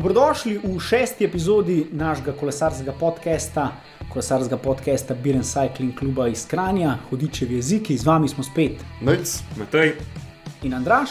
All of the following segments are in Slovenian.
Dobrodošli v šesti epizodi našega kolesarskega podcasta, kolesarskega podcasta Biren Cycling kluba iz Kranja, hodičevi jeziki, z vami smo spet. Nec, Matej. In Andraš.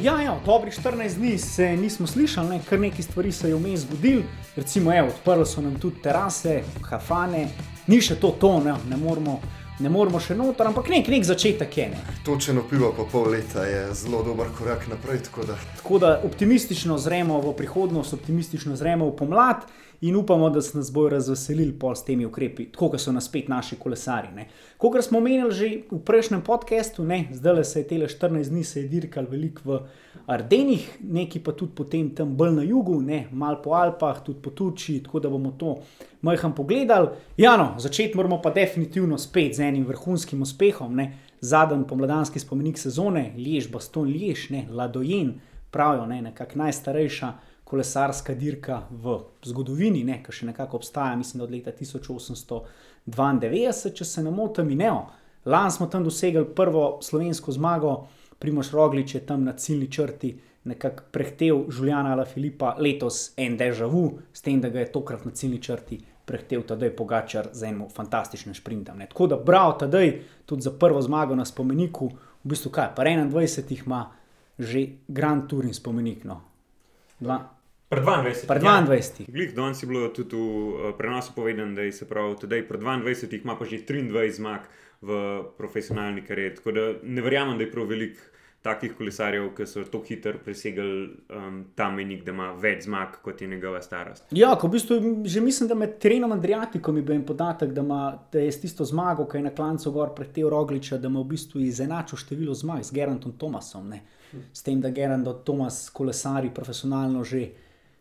Ja, ja, dobrih 14 dni se nismo slišali, ne? kar nekaj stvari se je vmes zgodil. Recimo, evo, odprli so nam tudi terase, kafane, ni še to, to ne, ne moramo ne moremo še noter, ampak nek, nek začetek je. Ne. Točeno pivo po pol leta je zelo dober korak naprej. Tako da. tako da optimistično zremo v prihodnost, optimistično zremo v pomlad in upamo, da se nas bojo razveselili pol s temi ukrepi, tako kot so nas spet naši kolesari. Kot smo omenili že v prejšnjem podkastu, zdaj se je tele 14 dni se je dirkal veliko v Ardenih, neki pa tudi potem tam bolj na jugu, ne, mal po Alpah, tudi po Turčiji, tako da bomo to majhen pogledali. Ja, no, začeti moramo pa definitivno spet z enim vrhunskim uspehom, zadnji pomladanski spomenik sezone, Liež, Baston, Liež, ne, Ladojen, pravijo, ne, nekako najstarejša kolesarska dirka v zgodovini, ki še nekako obstaja, mislim, od leta 1892, če se ne motim, in eno. Lani smo tam dosegli prvo slovensko zmago, Primoš Roglič je tam na ciljni črti nekako prehtev Žuljana ali Filipa, letos en dežavu, s tem, da ga je tokrat na ciljni črti prehtev Tadej Pogačar z enim fantastičnim sprintom. Ne. Tako da, bravo, Tadej, tudi za prvo zmago na spomeniku, v bistvu kaj, pa 21 jih ima že Grand Touring spomenik. No. Pred 22. Pred 22. Ja. Glih, danes je bilo tudi v uh, prenosu povedano, da je se pravi, da pred 22, ima pa že 23 zmag v profesionalni karieri. Tako da ne verjamem, da je prav velik takih kolesarjev, ki so tako hitro presegli um, ta menik, da ima več zmag kot je njegova starost. Ja, ko v bistvu že mislim, da med terenom Adriatikom je bil podatek, da, ima, da je s tisto zmago, ki je na klancu gor pred te Rogliča, da ima v bistvu izenačil število zmag z Gerantom Tomasom. Ne? S tem, da Gerant Tomas kolesari profesionalno že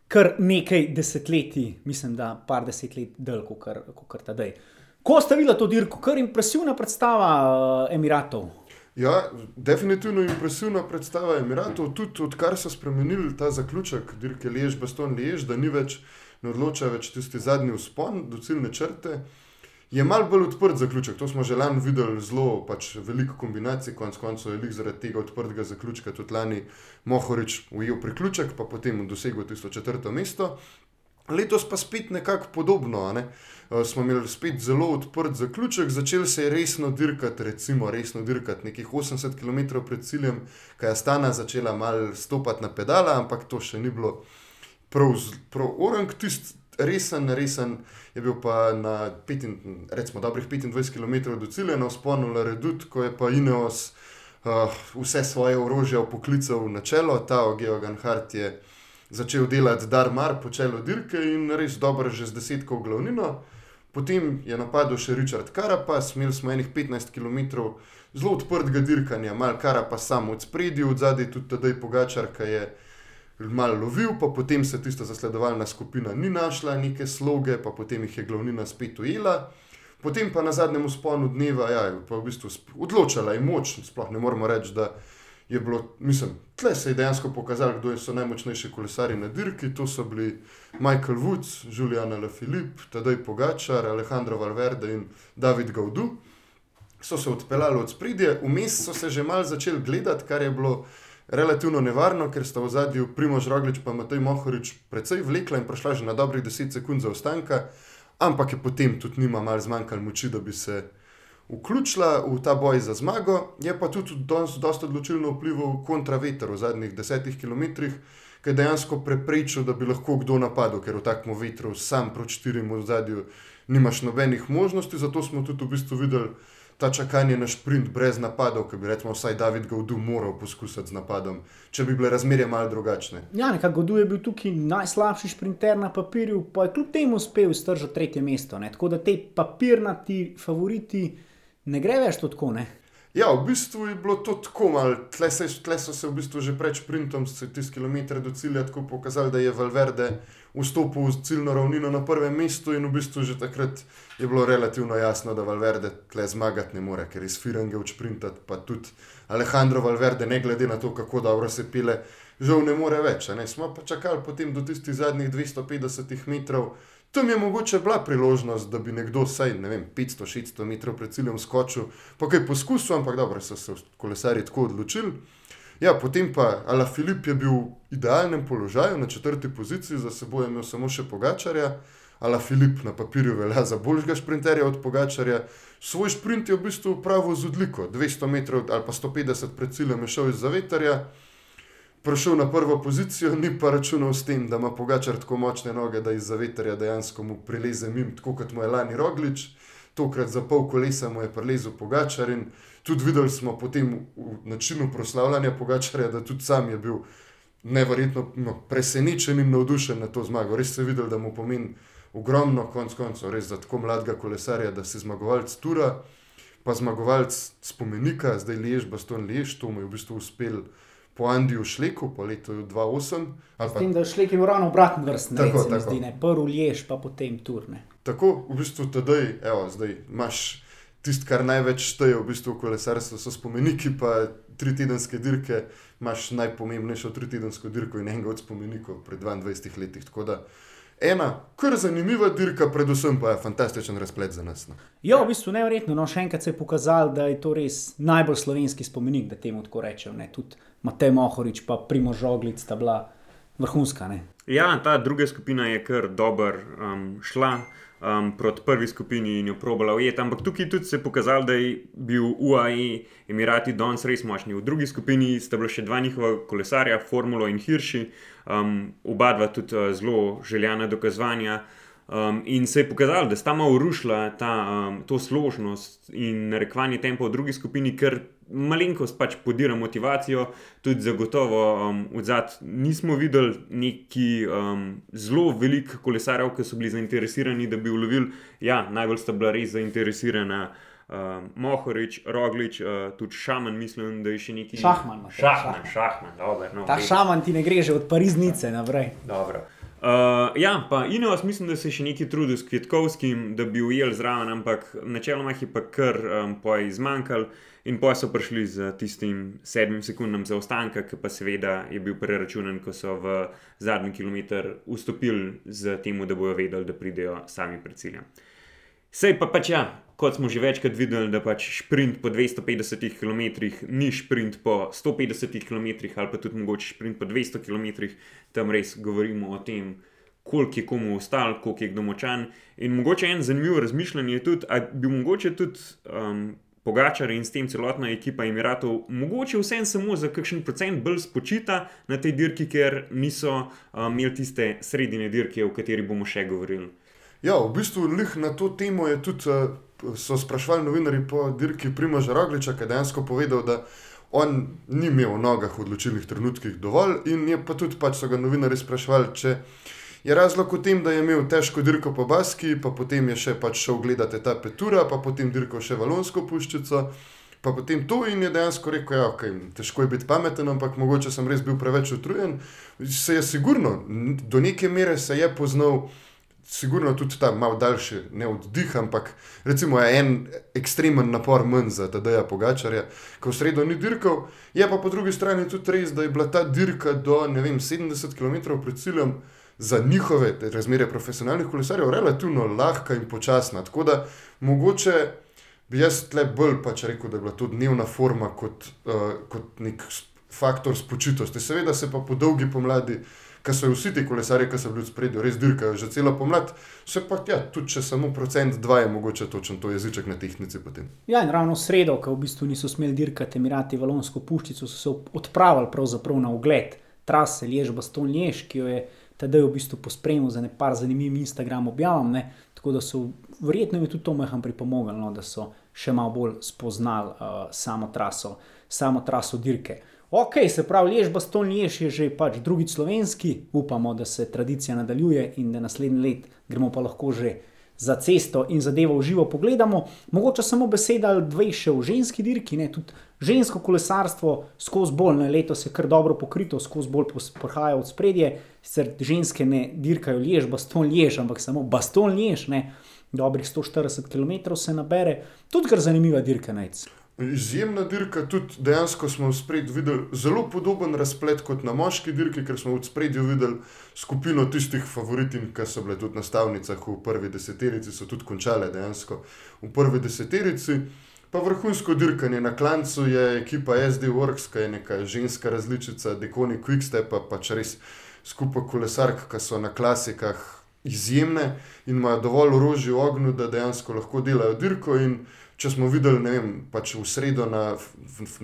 kar nekaj desetletij, mislim, da par desetletij dlje kot kar tedaj. Ko ste videli to dirko, kar impresivna predstava uh, Emiratov. Ja, definitivno impresivna predstava Emiratov, tudi odkar so spremenili ta zaključek, dirke Lež, Baston Lež, da ni več, ne odloča več tisti zadnji vzpon do ciljne črte. Je mal bolj odprt zaključek, to smo že lani videli zelo pač veliko kombinacij, konec koncev je lik zaradi tega odprtega zaključka tudi lani Mohorič ujel priključek, pa potem dosegel tisto četrto mesto. Letos pa spet nekako podobno. Ne? Uh, smo imeli spet zelo odprt zaključek, začel se je resno dirkati, recimo resno dirkati nekih 80 km pred ciljem, kaj je stana začela malo stopati na pedala, ampak to še ni bilo prav, prav orang, tisti resen, resen je bil pa na petin, recimo, dobrih 25 km do cilja, na sponu Redut, ko je pa Ineos uh, vse svoje orožje poklical na čelo, ta Georgan Hart je začel delati Darmar po čelu dirke in res dobro že z desetko glavnino. Potem je napadel še Richard Karapas, imeli smo enih 15 km zelo odprtega dirkanja, malo Karapas samo od spredi, od zadaj tudi tedaj Pogačar, ki je malo lovil, pa potem se tista zasledovalna skupina ni našla, neke sloge, pa potem jih je glavnina spet ujela. Potem pa na zadnjem usponu dneva, ja, pa v bistvu odločala je moč, sploh ne moremo reči, da je bilo, mislim, tle se je dejansko pokazalo, kdo so najmočnejši kolesari na dirki. To so bili Michael Woods, Julian Lefilip, Tadej Pogačar, Alejandro Valverde in David Gaudu. So se odpeljali od spredje, vmes so se že mal začeli gledati, kar je bilo relativno nevarno, ker sta v zadju Primož Roglič in Matej Mohorič precej vlekla in prišla že na dobrih 10 sekund zaostanka, ampak je potem tudi njima mal zmanjkalo moči, da bi se vključila v ta boj za zmago, je pa tudi dosta odločilno vplival kontraveter v zadnjih desetih km, ki je dejansko preprečil, da bi lahko kdo napadel, ker v takem vetru sam proti štirim v zadju nimaš nobenih možnosti. Zato smo tudi v bistvu videli ta čakanje na sprint brez napadov, ki bi recimo vsaj David Gaudu moral poskusiti z napadom, če bi bile razmerje malo drugačne. Ja, nekako Gaudu je bil tukaj najslabši sprinter na papirju, pa je kljub temu uspel stržati tretje mesto. Ne? Tako da te papirnati favoriti ne gre več tako. Ne? Ja, v bistvu je bilo to tako, tle, se, tle so se v bistvu že pred sprintom, tisti kilometri do cilja, tako pokazali, da je Valverde vstopil v ciljno ravnino na prvem mestu in v bistvu že takrat je bilo relativno jasno, da Valverde tle zmagati ne more, ker je iz Firange učprintati, pa tudi Alejandro Valverde, ne glede na to, kako dobro se pile, žal ne more več. Ne? Smo pa čakali potem do tistih zadnjih 250 metrov. Tam je mogoče bila priložnost, da bi nekdo vsaj 500-600 metrov pred ciljem skočil, pa kaj poskusil, ampak dobro so se kolesari tako odločili. Ja, potem pa Ala Filip je bil v idealnem položaju, na četrti poziciji, za seboj je imel samo še Pogačarja. Ala Filip na papirju velja za boljšega sprinterja od Pogačarja. Svoj sprint je v bistvu upravil z odliko. 200 metrov ali pa 150 pred ciljem je šel iz zavetarja, prišel na prvo pozicijo, ni pa računal s tem, da ima Pogačar tako močne noge, da iz zavetarja dejansko mu prileze mim, tako kot mu je lani Roglič. Tokrat za pol kolesa mu je prilezel Pogačar in tudi videli smo po tem načinu proslavljanja Pogačarja, da tudi sam je bil neverjetno no, presenečen in navdušen na to zmago. Res se je videl, da mu pomeni ogromno, konc koncev, res za tako mladega kolesarja, da si zmagovalec Tura, pa zmagovalec spomenika, zdaj Lež, Baston Lež, to mu je v bistvu uspel. Po Andiju Šleku, po letu 2008. S tem, da je Šlek imel ravno obratno vrsto, Tako, tako, tako. tako. prvi Lež, pa potem Turne. Tako, v bistvu, tedaj, evo, zdaj imaš tisto, kar največ šteje v bistvu v kolesarstvu, so spomeniki, pa tri tedenske dirke. Imaš najpomembnejšo tri tedensko dirko in enega od spomenikov pred 22 leti. Tako da ena, kar zanimiva dirka, predvsem pa je fantastičen razplet za nas. No. Ja, v bistvu nevrjetno. No, še enkrat se je pokazalo, da je to res najbolj slovenski spomenik, da temu tako rečem. Ne. Tudi Matej Mohorič, pa Primo Žoglic sta bila vrhunska. Ne. Ja, ta druga skupina je kar dobro um, šla um, proti prvi skupini in jo probala ujeti. Ampak tukaj tudi se je pokazalo, da je bil UAE, Emirati, Dons res močni. V drugi skupini sta bila še dva njihova kolesarja, Formulo in Hirši, um, oba dva tudi uh, zelo željena dokazovanja. Um, in se je pokazalo, da sta malo rušila ta, um, to složnost in narekovanje tempa v drugi skupini, ker malenkost pač podira motivacijo, tudi zagotovo um, od zadaj nismo videli neki um, zelo velik kolesarjev, ki so bili zainteresirani, da bi ulovili. Ja, najbolj sta bila res zainteresirana. Uh, Mohorič, Roglič, uh, tudi Šaman, mislim, da je še neki. Šahman, Šahman, Šahman. šahman, dobro. No, Ta res. šaman ti ne gre že od Pariznice naprej. Dobro. Uh, ja, pa Inovas mislim, da se še nekaj trudil s Kvetkovskim, da bi ujel zraven, ampak načeloma jih je pa kar um, poj izmanjkal in poj so prišli z tistim sedmim sekundam zaostanka, ki pa seveda je bil preračunan, ko so v zadnji kilometr vstopili z temu, da bojo vedeli, da pridejo sami pred ciljem. Sej pa pač ja, kot smo že večkrat videli, da pač sprint po 250 km ni sprint po 150 km ali pa tudi mogoče sprint po 200 km, tam res govorimo o tem, koliko je komu ostal, koliko je kdo močan. In mogoče en zanimiv razmišljanje je tudi, ali bi mogoče tudi um, Pogačar in s tem celotna ekipa Emiratov mogoče vsem samo za kakšen procent bolj spočita na tej dirki, ker niso um, imeli tiste sredine dirke, o kateri bomo še govorili. Ja, v bistvu lih na to temo je tudi, eh, so sprašvali novinari po dirki Primoža Rogliča, ki je dejansko povedal, da on ni imel v nogah v odločilnih trenutkih dovolj in je pa tudi pač so ga novinari sprašvali, če je razlog v tem, da je imel težko dirko po Baski, pa potem je še pač šel gledati etape Tura, pa potem dirko še Valonsko puščico. Pa potem to in je dejansko rekel, da ja, okay, težko je biti pameten, ampak mogoče sem res bil preveč utrujen. Se je sigurno, do neke mere se je poznal, sigurno tudi ta mal daljši, ne oddih, ampak recimo je en ekstremen napor manj za Tadeja Pogačarja, ko v sredo ni dirkal. Je pa po drugi strani tudi res, da je bila ta dirka do vem, 70 km pred ciljem za njihove razmere profesionalnih kolesarjev relativno lahka in počasna. Tako da mogoče bi jaz tle bolj pač rekel, da je bila to dnevna forma kot, uh, kot nek faktor spočitosti. Seveda se pa po dolgi pomladi, ki so vsi ti kolesari, ki so bili v spredju, res dirkajo že celo pomlad, se pa ja, tudi če samo procent, dva je mogoče točen to jeziček na tehnici potem. Ja, in ravno sredo, ko v bistvu niso smeli dirkati Emirati Valonsko puščico, so se odpravili pravzaprav na ogled trase Lež Baston Lež, ki jo je tedaj v bistvu pospremil za nekaj zanimivim Instagram objavam. Ne? Tako da so verjetno tudi to mehan pripomoglo, no, da so še malo bolj spoznali uh, samo traso, samo traso dirke. Ok, se pravi, Lež Baston Lež je že pač drugi slovenski, upamo, da se tradicija nadaljuje in da naslednji let gremo pa lahko že za cesto in zadevo v živo pogledamo. Mogoče samo beseda ali dve še v ženski dirki, ne tudi žensko kolesarstvo skozi bolj, ne letos je kar dobro pokrito, skozi bolj prihaja od spredje, sicer ženske ne dirkajo lež, baston lež, ampak samo baston lež, ne. Dobrih 140 km se nabere, tudi kar zanimiva dirka najc. Izjemna dirka, tudi dejansko smo v spredju videli zelo podoben razplet kot na moški dirki, ker smo v spredju videli skupino tistih favoritin, ki so bile tudi na stavnicah v prvi deseterici, so tudi končale dejansko v prvi deseterici. Pa vrhunsko dirkanje na klancu je ekipa SD Works, ki je neka ženska različica, Dekoni Quickstep, pa pač res skupaj kolesark, ki so na klasikah izjemne in imajo dovolj orožja v ognju, da dejansko lahko delajo dirko. Če smo videli, ne vem, pač v sredo na,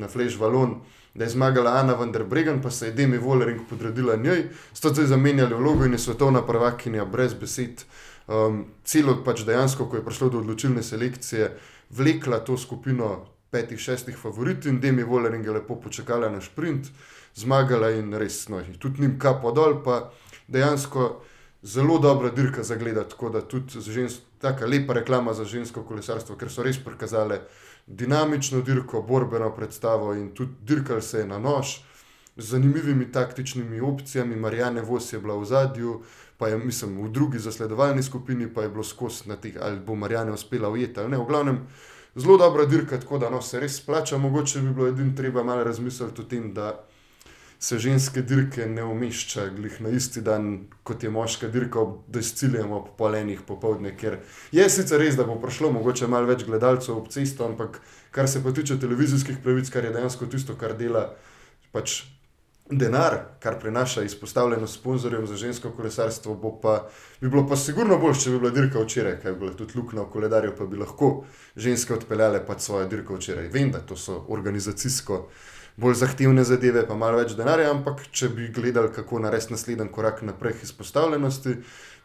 na Flash Valon, da je zmagala Ana van der Bregen, pa se je Demi Vollering podredila njej, sta se zamenjali vlogo in je svetovna prvakinja brez besed. Um, celo pač dejansko, ko je prišlo do odločilne selekcije, vlekla to skupino petih, šestih favoritov in Demi Vollering je lepo počakala na sprint, zmagala in res, no, tudi njim kapo dol, pa dejansko zelo dobra dirka za gledati, tako da tudi žensko, tako lepa reklama za žensko kolesarstvo, ker so res prikazale dinamično dirko, borbeno predstavo in tudi dirkal se je na nož. Z zanimivimi taktičnimi opcijami, Marijane Vos je bila v zadju, pa je, mislim, v drugi zasledovalni skupini pa je bilo skozi na teh, ali bo Marijane uspela ujeti ali ne. V glavnem, zelo dobra dirka, tako da no, se res splača. Mogoče bi bilo edino treba malo razmisliti o tem, da se ženske dirke ne umešča glih na isti dan, kot je moška dirka, da s ciljem ob polenih popovdne. Ker je sicer res, da bo prišlo mogoče malo več gledalcev ob cesto, ampak kar se pa tiče televizijskih pravic, kar je dejansko tisto, kar dela pač denar, kar prinaša izpostavljeno sponzorjem za žensko kolesarstvo, bo pa, bi bilo pa sigurno bolj, če bi bila dirka včeraj, kaj bi bilo tudi luknja v koledarju, pa bi lahko ženske odpeljale pač svojo dirko včeraj. Vem, da to so organizacijsko bolj zahtevne zadeve, pa malo več denarja, ampak če bi gledali, kako narediti naslednji korak naprej izpostavljenosti,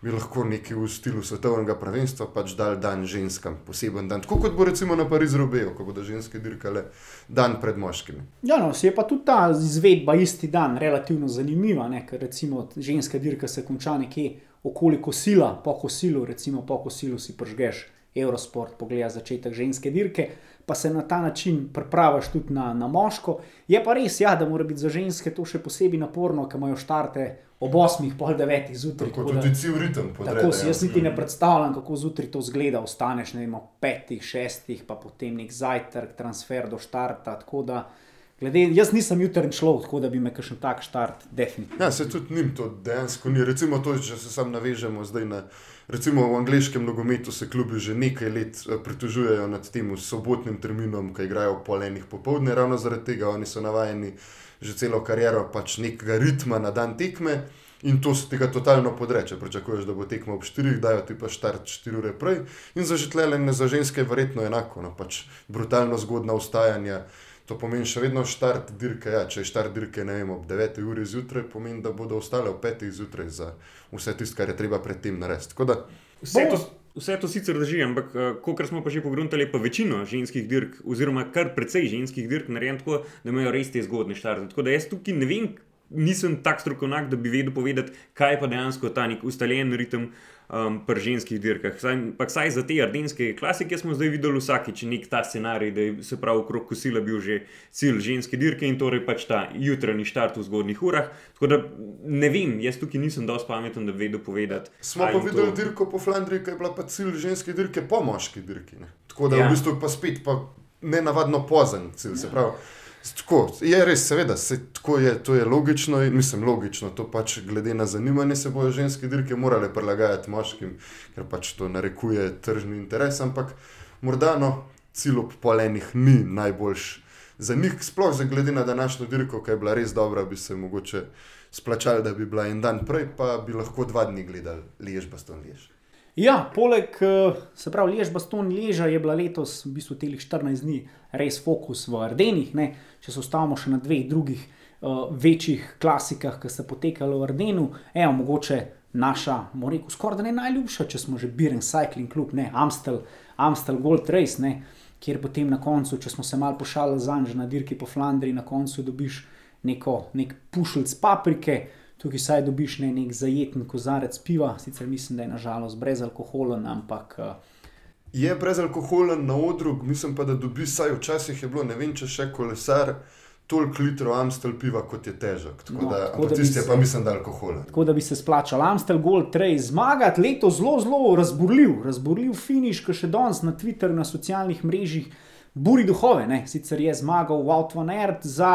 bi lahko nekaj v stilu svetovnega prvenstva pač dal dan ženskam, poseben dan. Tako kot bo recimo na Parizu Rubeju, ko bodo ženske dirkale dan pred moškimi. Ja, no, se je pa tudi ta izvedba isti dan relativno zanimiva, ne? ker recimo ženska dirka se konča nekje okoli kosila, po kosilu, recimo po kosilu si pržgeš. Eurosport pogleda začetek ženske dirke, pa se na ta način pripraviš tudi na, na moško. Je pa res, ja, da mora biti za ženske to še posebej naporno, ker imajo štarte ob 8, pol 9 zjutraj. Tako tudi cel ritem podredi. Tako si jaz niti ne predstavljam, kako zjutraj to zgleda. Ostaneš na 5, 6, pa potem nek zajtrk, transfer do štarta. Glede, jaz nisem jutrajni človek, tako da bi me kakšen tak štart definitivno. Ja, se tudi njim to dejansko ni. Recimo to, če se sam navežemo zdaj na. Recimo v angliškem nogometu se klubi že nekaj let eh, pritožujejo nad tem sobotnim terminom, ki igrajo po enih popovdne, ravno zaradi tega oni so navajeni že celo kariero pač nekega ritma na dan tekme in to se tega totalno podreče. Pričakuješ, da bo tekmo ob 4, dajo ti pa štart 4 ure prej in za žetlele za ženske je verjetno enako, no pač brutalno zgodna ustajanja. To pomeni še vedno štart dirke. Ja, če je štart dirke vem, ob 9. uri zjutraj, pomeni, da bodo ostale ob 5. zjutraj za vse tisto, kar je treba predtem narediti. Da... Vse, to, vse to sicer drži, ampak uh, kot smo pa že pogruntali, pa večino ženskih dirk, oziroma kar precej ženskih dirk, narejeno tako, da imajo res te zgodne štarte. Tako da jaz tukaj ne vem, nisem tak strokovnjak, da bi vedel povedati, kaj je pa dejansko ta nek ustaljen ritem um, pri ženskih dirkah. Ampak saj za te ardenske klasike smo zdaj videli vsakeč nek ta scenarij, da je se pravi okrog kosila bil že cilj ženske dirke in torej pač ta jutranji štart v zgodnih urah. Tako da ne vem, jaz tukaj nisem dovolj pameten, da bi vedel povedati. Smo pa videli to... dirko po Flandriji, ki je bila pa cilj ženske dirke po moški dirki. Ne? Tako da ja. v bistvu pa spet pa nenavadno pozen cilj. Ja. Tako, je res, seveda, se, je, to je logično in mislim, logično. To pač glede na zanimanje se bodo ženske dirke morale prilagajati moškim, ker pač to narekuje tržni interes. Ampak morda no, cilj ob polenih ni najboljš za njih, sploh za glede na današnjo dirko, ki je bila res dobra, bi se mogoče splačali, da bi bila en dan prej, pa bi lahko dva dni gledali, lež pa ston lež. Ja, poleg, eh, se pravi, lež baston leža je bila letos, v bistvu telih 14 dni, res fokus v Ardenih. Ne? Če se ostavimo še na dveh drugih uh, večjih klasikah, ki so potekali v Ardenu, evo, mogoče naša, moramo reči, skoraj da ne najljubša, če smo že Biren Cycling Club, ne Amstel, Amstel Gold Race, ne? kjer potem na koncu, če smo se mal pošalili za anž na dirki po Flandriji, na koncu dobiš neko, nek pušilc paprike tukaj saj dobiš ne nek zajeten kozarec piva, sicer mislim, da je nažalost brezalkoholen, ampak. Uh, je brezalkoholen na odru, mislim pa, da dobiš saj včasih je bilo, ne vem, če še kolesar. Toliko litrov Amstel piva, kot je težek. Tako no, da, tako da tiste, se, pa mislim, da alkohol. Tako da bi se splačal Amstel Gold Trail zmagati, leto zelo, zelo razburljiv, razburljiv finiš, ki še danes na Twitterju, na socialnih mrežah, buri duhove. Ne? Sicer je zmagal Wout van Aert za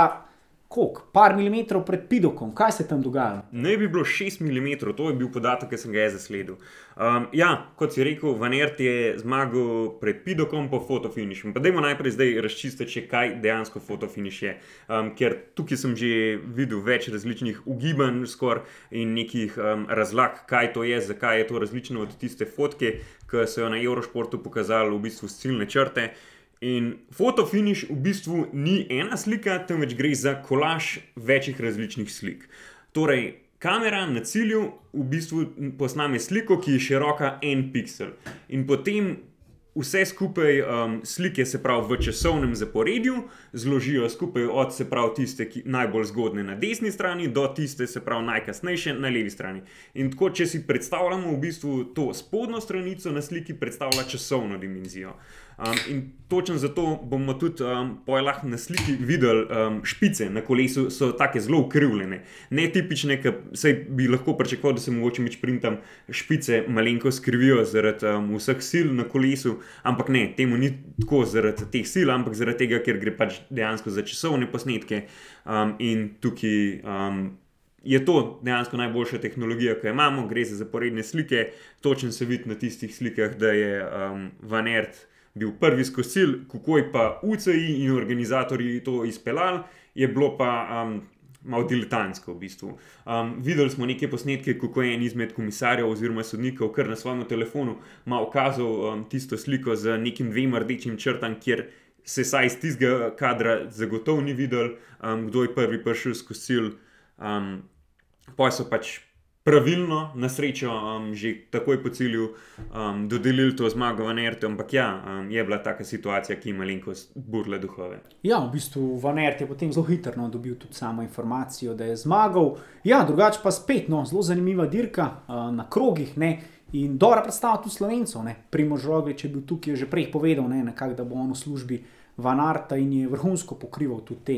koliko, par milimetrov pred Pidokom, kaj se tam dogaja? Ne bi bilo 6 mm, to je bil podatek, ki sem ga jaz zasledil. Um, ja, kot si rekel, Vanert je zmagal pred Pidokom po fotofinišu. Pa dajmo najprej zdaj razčistiti, kaj dejansko fotofiniš je. Um, ker tukaj sem že videl več različnih ugibanj in nekih um, razlag, kaj to je, zakaj je to različno od tiste fotke, ki so jo na Eurošportu pokazali v bistvu s ciljne črte. In fotofiniš v bistvu ni ena slika, temveč gre za kolaž večjih različnih slik. Torej, kamera na cilju v bistvu posname sliko, ki je široka en pixel. In potem vse skupaj um, slike, se pravi v časovnem zaporedju, zložijo skupaj od se pravi tiste, ki najbolj zgodne na desni strani, do tiste, se pravi najkasnejše na levi strani. In tako, če si predstavljamo v bistvu to spodnjo stranico na sliki, predstavlja časovno dimenzijo. Um, in točno zato bomo tudi um, lahko na sliki videli um, špice na kolesu, so tako zelo ukrivljene. Ne tipične, ki bi lahko pričakoval, da se mogoče meč printam špice malenko skrivijo zaradi um, vseh sil na kolesu, ampak ne, temu ni tako zaradi teh sil, ampak zaradi tega, ker gre pač dejansko za časovne posnetke um, in tukaj. Um, Je to dejansko najboljša tehnologija, ki jo imamo, gre za zaporedne slike. Točno se vidi na tistih slikah, da je um, Vanert uh, bil prvi skosil, kako je pa UCI in organizatorji to izpeljali, je bilo pa um, malo diletantsko v bistvu. Um, videli smo neke posnetke, kako je en izmed komisarjev oziroma sodnikov kar na svojem telefonu malo kazal um, tisto sliko z nekim dvema rdečim črtam, kjer se saj iz tistega kadra zagotovo ni videl, um, kdo je prvi prišel skosil. Um, pa so pač pravilno, na srečo, um, že takoj po cilju um, dodelili to zmago v Nertu, ampak ja, um, je bila taka situacija, ki ima linko burle duhove. Ja, v bistvu v Nertu je potem zelo hitro no, dobil tudi samo informacijo, da je zmagal. Ja, drugače pa spet, no, zelo zanimiva dirka uh, na krogih. Ne. In dobro predstavlja tudi slovencov, primožroge, če bi bil tukaj že prej povedal, ne, nekak, da bo on v službi Vanarta in je vrhunsko pokrival tudi te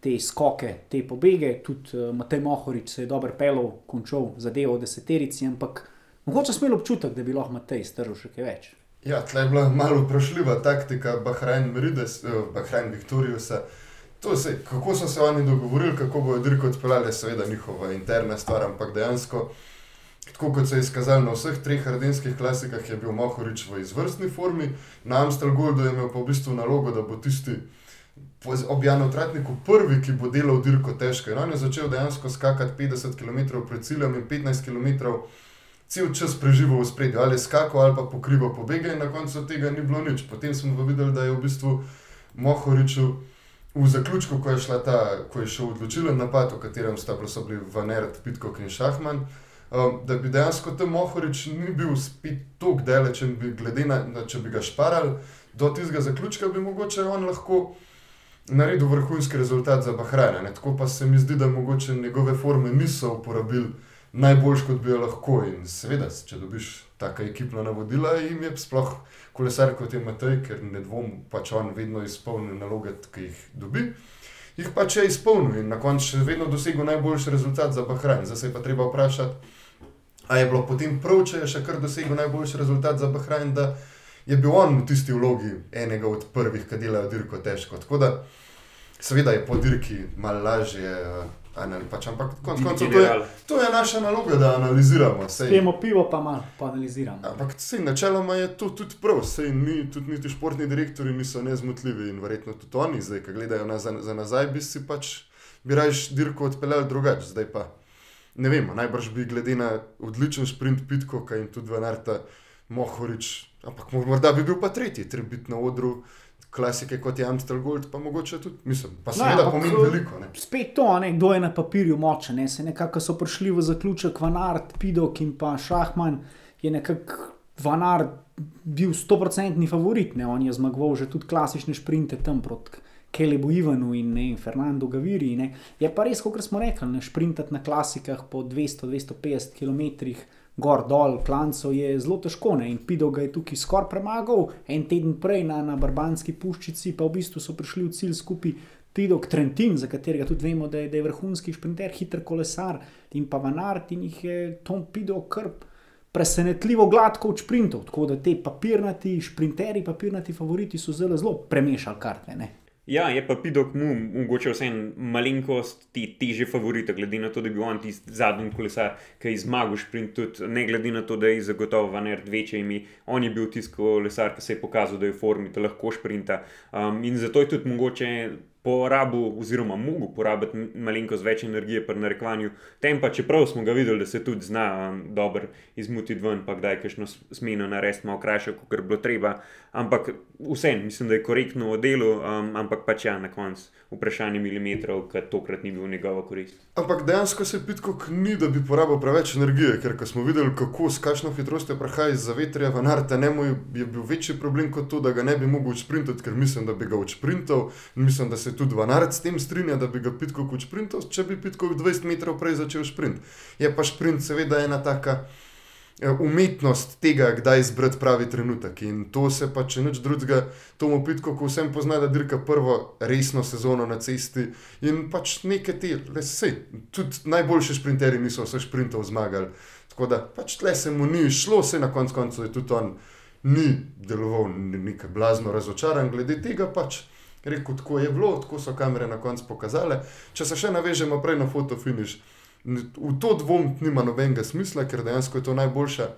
te skoke, te pobege, tudi uh, Matej Mohorič se je dobro pelil, končal zadevo v deseterici, ampak mogoče smo imeli občutek, da bi lahko Matej strl še kaj več. Ja, tle je bila malo vprašljiva taktika Bahrajn Merides, uh, Bahrajn Viktorijusa. Se, kako so se oni dogovorili, kako bodo dirko odpeljali, je seveda njihova interna stvar, ampak dejansko, tako kot se je izkazalo na vseh treh ardenskih klasikah, je bil Mohorič v izvrstni formi, na Amstel Goldu je imel pa v bistvu nalogo, da bo tisti objavljen v Tratniku, prvi, ki bo delal dirko težko. On je začel dejansko skakati 50 km pred ciljem in 15 km cel čas preživel v spredju, ali skakal ali pa pokrival pobege, in na koncu tega ni bilo nič. Potem smo pa videli, da je v bistvu Mohoriču v zaključku, ko je, ta, ko je šel odločilen napad, v katerem sta bili Vanert, Pitkok in Šahman. Um, da bi dejansko tam Mohorič ni bil spet tako daleč, glede na to, če bi ga šparali do tistega zaključka, bi mogoče on lahko naredil vrhunski rezultat za Bahrajn. Tako pa se mi zdi, da mogoče njegove forme niso uporabili najboljš, kot bi jo lahko. In seveda, če dobiš taka ekipna navodila, jim je sploh kolesar kot je Matej, ker ne dvom, pač on vedno izpolni naloge, ki jih dobi. Jih pač je izpolnil in na koncu še vedno dosegel najboljši rezultat za Bahrajn. Zdaj se je pa treba vprašati, ali je bilo potem prav, če je še kar dosegel najboljši rezultat za Bahrajn je bil on v tisti vlogi enega od prvih, ki delajo dirko težko. Tako da, seveda je po dirki malo lažje. Pač, ampak konc koncev to, to je naša naloga, da analiziramo. Spijemo pivo, pa malo analiziramo. Ampak sej, načeloma je to tudi prav, sej ni, tudi niti športni direktori niso nezmotljivi in verjetno tudi oni, zdaj, ki gledajo na, za, za nazaj, bi si pač bi rajš dirko odpeljali drugače. Zdaj pa ne vemo, najbrž bi glede na odličen sprint Pitkoka in tudi Vanarta Mohorič Ampak morda bi bil pa tretji, treba biti na odru klasike kot je Amstel Gold, pa mogoče tudi, mislim, pa seveda no, pomeni veliko. Ne. Spet to, ne, kdo je na papirju močen, ne, se nekako so prišli v zaključek Vanard, Pidok in pa Šahman, je nekako Vanard bil stoprocentni favorit, ne, on je zmagoval že tudi klasične šprinte tam proti. Kelebu Ivanu in ne, Fernando Gaviri. Ne. Je pa res, kot smo rekli, ne šprintati na klasikah po 200-250 km gor dol, klanco je zelo težko. Ne? In Pido ga je tukaj skoraj premagal, en teden prej na, na Barbanski puščici, pa v bistvu so prišli v cilj skupaj. Pido Trentin, za katerega tudi vemo, da je, da je vrhunski šprinter, hiter kolesar in pa Vanart in jih je Tom Pido krp. Presenetljivo gladko od sprintov, tako da te papirnati, šprinterji, papirnati favoriti so zelo, zelo premešali karte. Ne? Ja, je pa Pidok mu mogoče vse en malenkost te teže favorite, glede na to, da bil on tisti zadnji kolesar, ki je zmagal sprint, tudi ne glede na to, da je zagotovo Vanert večje ime. On je bil tisti kolesar, ki se je pokazal, da je v formi, da lahko sprinta. Um, in zato je tudi mogoče porabil, oziroma mogel porabiti malenkost več energije pri narekovanju tempa, čeprav smo ga videli, da se tudi zna um, dobro izmutiti ven, pa kdaj kajšno smeno narediti, malo krajše, kot bi bilo treba. Ampak vseeno, mislim, da je korektno v delu, um, ampak pač ja, na koncu vprašanje milimetrov, ki tokrat ni bil v njegovo korist. Ampak dejansko se pitko ni, da bi porabil preveč energije, ker smo videli, kako s kakšno hitrostjo prehaja iz zavetrja v Narte, ne mu je bil večji problem kot to, da ga ne bi mogel sprintati, ker mislim, da bi ga učprintal in mislim, da se tudi Vanart s tem strinja, da bi ga pitko učprintal, če bi pitko 20 metrov prej začel sprint. Je pa sprint seveda ena taka. Eh, umetnost tega, kdaj izbrati pravi trenutek. In to se pa, če nič drugega, Tomo Pitko, ko vsem pozna, da dirka prvo resno sezono na cesti in pač nekaj te, le se, tudi najboljši sprinterji niso vse sprintov zmagali. Tako da pač tle se mu ni šlo, vse na koncu je tudi on ni deloval nekaj blazno razočaran glede tega pač. Rekl, tako je bilo, tako so kamere na koncu pokazale. Če se še navežemo prej na fotofiniš, v to dvom nima nobenega smisla, ker dejansko je to najboljša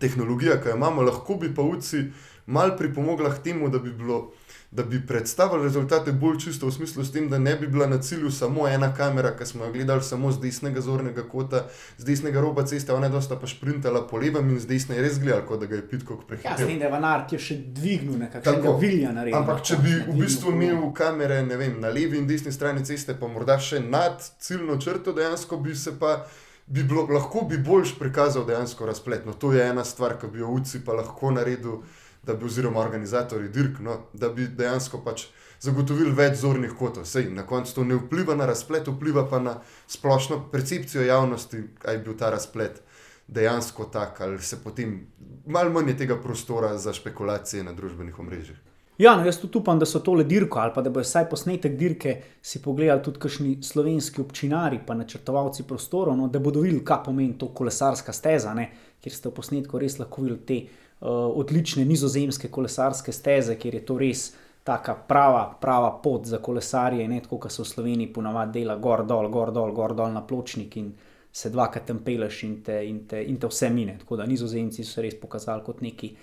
tehnologija, ki jo imamo. Lahko bi pa UCI mal pripomogla k temu, da bi bilo da bi predstavili rezultate bolj čisto v smislu, tem, da ne bi bila na cilju samo ena kamera, ki smo jo gledali samo z desnega zornega kota, z desnega roba ceste, ona je dosta pa šprintala po levem in z desne je res gledal, kot da ga je pitko prehitel. Ja, zdaj, da je Vanart je še dvignil nekakšnega vilja naredil. Ampak če bi v bistvu imel kamere, ne vem, na levi in desni strani ceste, pa morda še nad ciljno črto, dejansko bi se pa. Bi bilo, lahko bi boljš prikazal dejansko razpletno. To je ena stvar, ki bi jo UCI pa lahko naredil da bi, oziroma organizatori dirk, no, da bi dejansko pač zagotovili več zornih kotov. Sej, na koncu to ne vpliva na razplet, vpliva pa na splošno percepcijo javnosti, kaj je bil ta razplet dejansko tak, ali se potem malo manj tega prostora za špekulacije na družbenih omrežjih. Ja, no, jaz tudi upam, da so tole dirko ali pa da bo vsaj posnetek dirke si pogledali tudi kakšni slovenski občinari, pa načrtovalci prostorov, no, da bodo videli, kaj pomeni to kolesarska steza, ne, kjer ste v posnetku res lahko videli te uh, odlične nizozemske kolesarske steze, kjer je to res taka prava, prava pot za kolesarje, ne tako, kot se v Sloveniji ponavadi dela gor dol, gor dol, gor dol na pločnik in se dvakrat tam peleš in te, in, te, in te vse mine. Tako da nizozemci so res pokazali kot neki.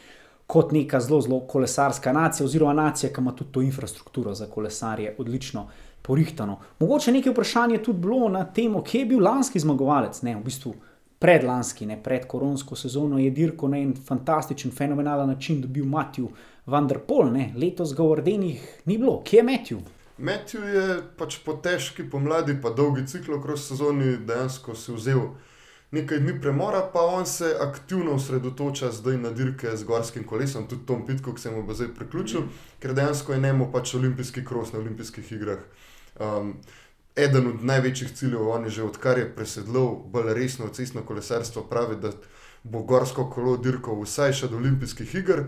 Kot neka zelo, zelo kolesarska nacija, oziroma nacija, ki ima tudi to infrastrukturo za kolesarje odlično porihtano. Mogoče nekaj vprašanje tudi bilo na temo, kje je bil lanski zmagovalec, ne v bistvu predlanski, ne, pred koronsko sezono, je dirko na en fantastičen, fenomenalen način dobil Matju Vanderpol, ne. letos ga v Ordenih ni bilo, kje je Matju? Matju je pač po težki pomladi, pa dolgi ciklo kroz sezoni dejansko si vzel. Nekaj dni premora, pa on se aktivno osredotoča zdaj na dirke z gorskim kolesom, tudi Tom Pitko, ki se mu bo zdaj priključil, mm. ker dejansko je njemu pač olimpijski kros na olimpijskih igrah. Um, eden od največjih ciljev, on je že odkar je presedlal bolj resno cestno kolesarstvo, pravi, da bo gorsko kolo dirkal vsaj še do olimpijskih iger.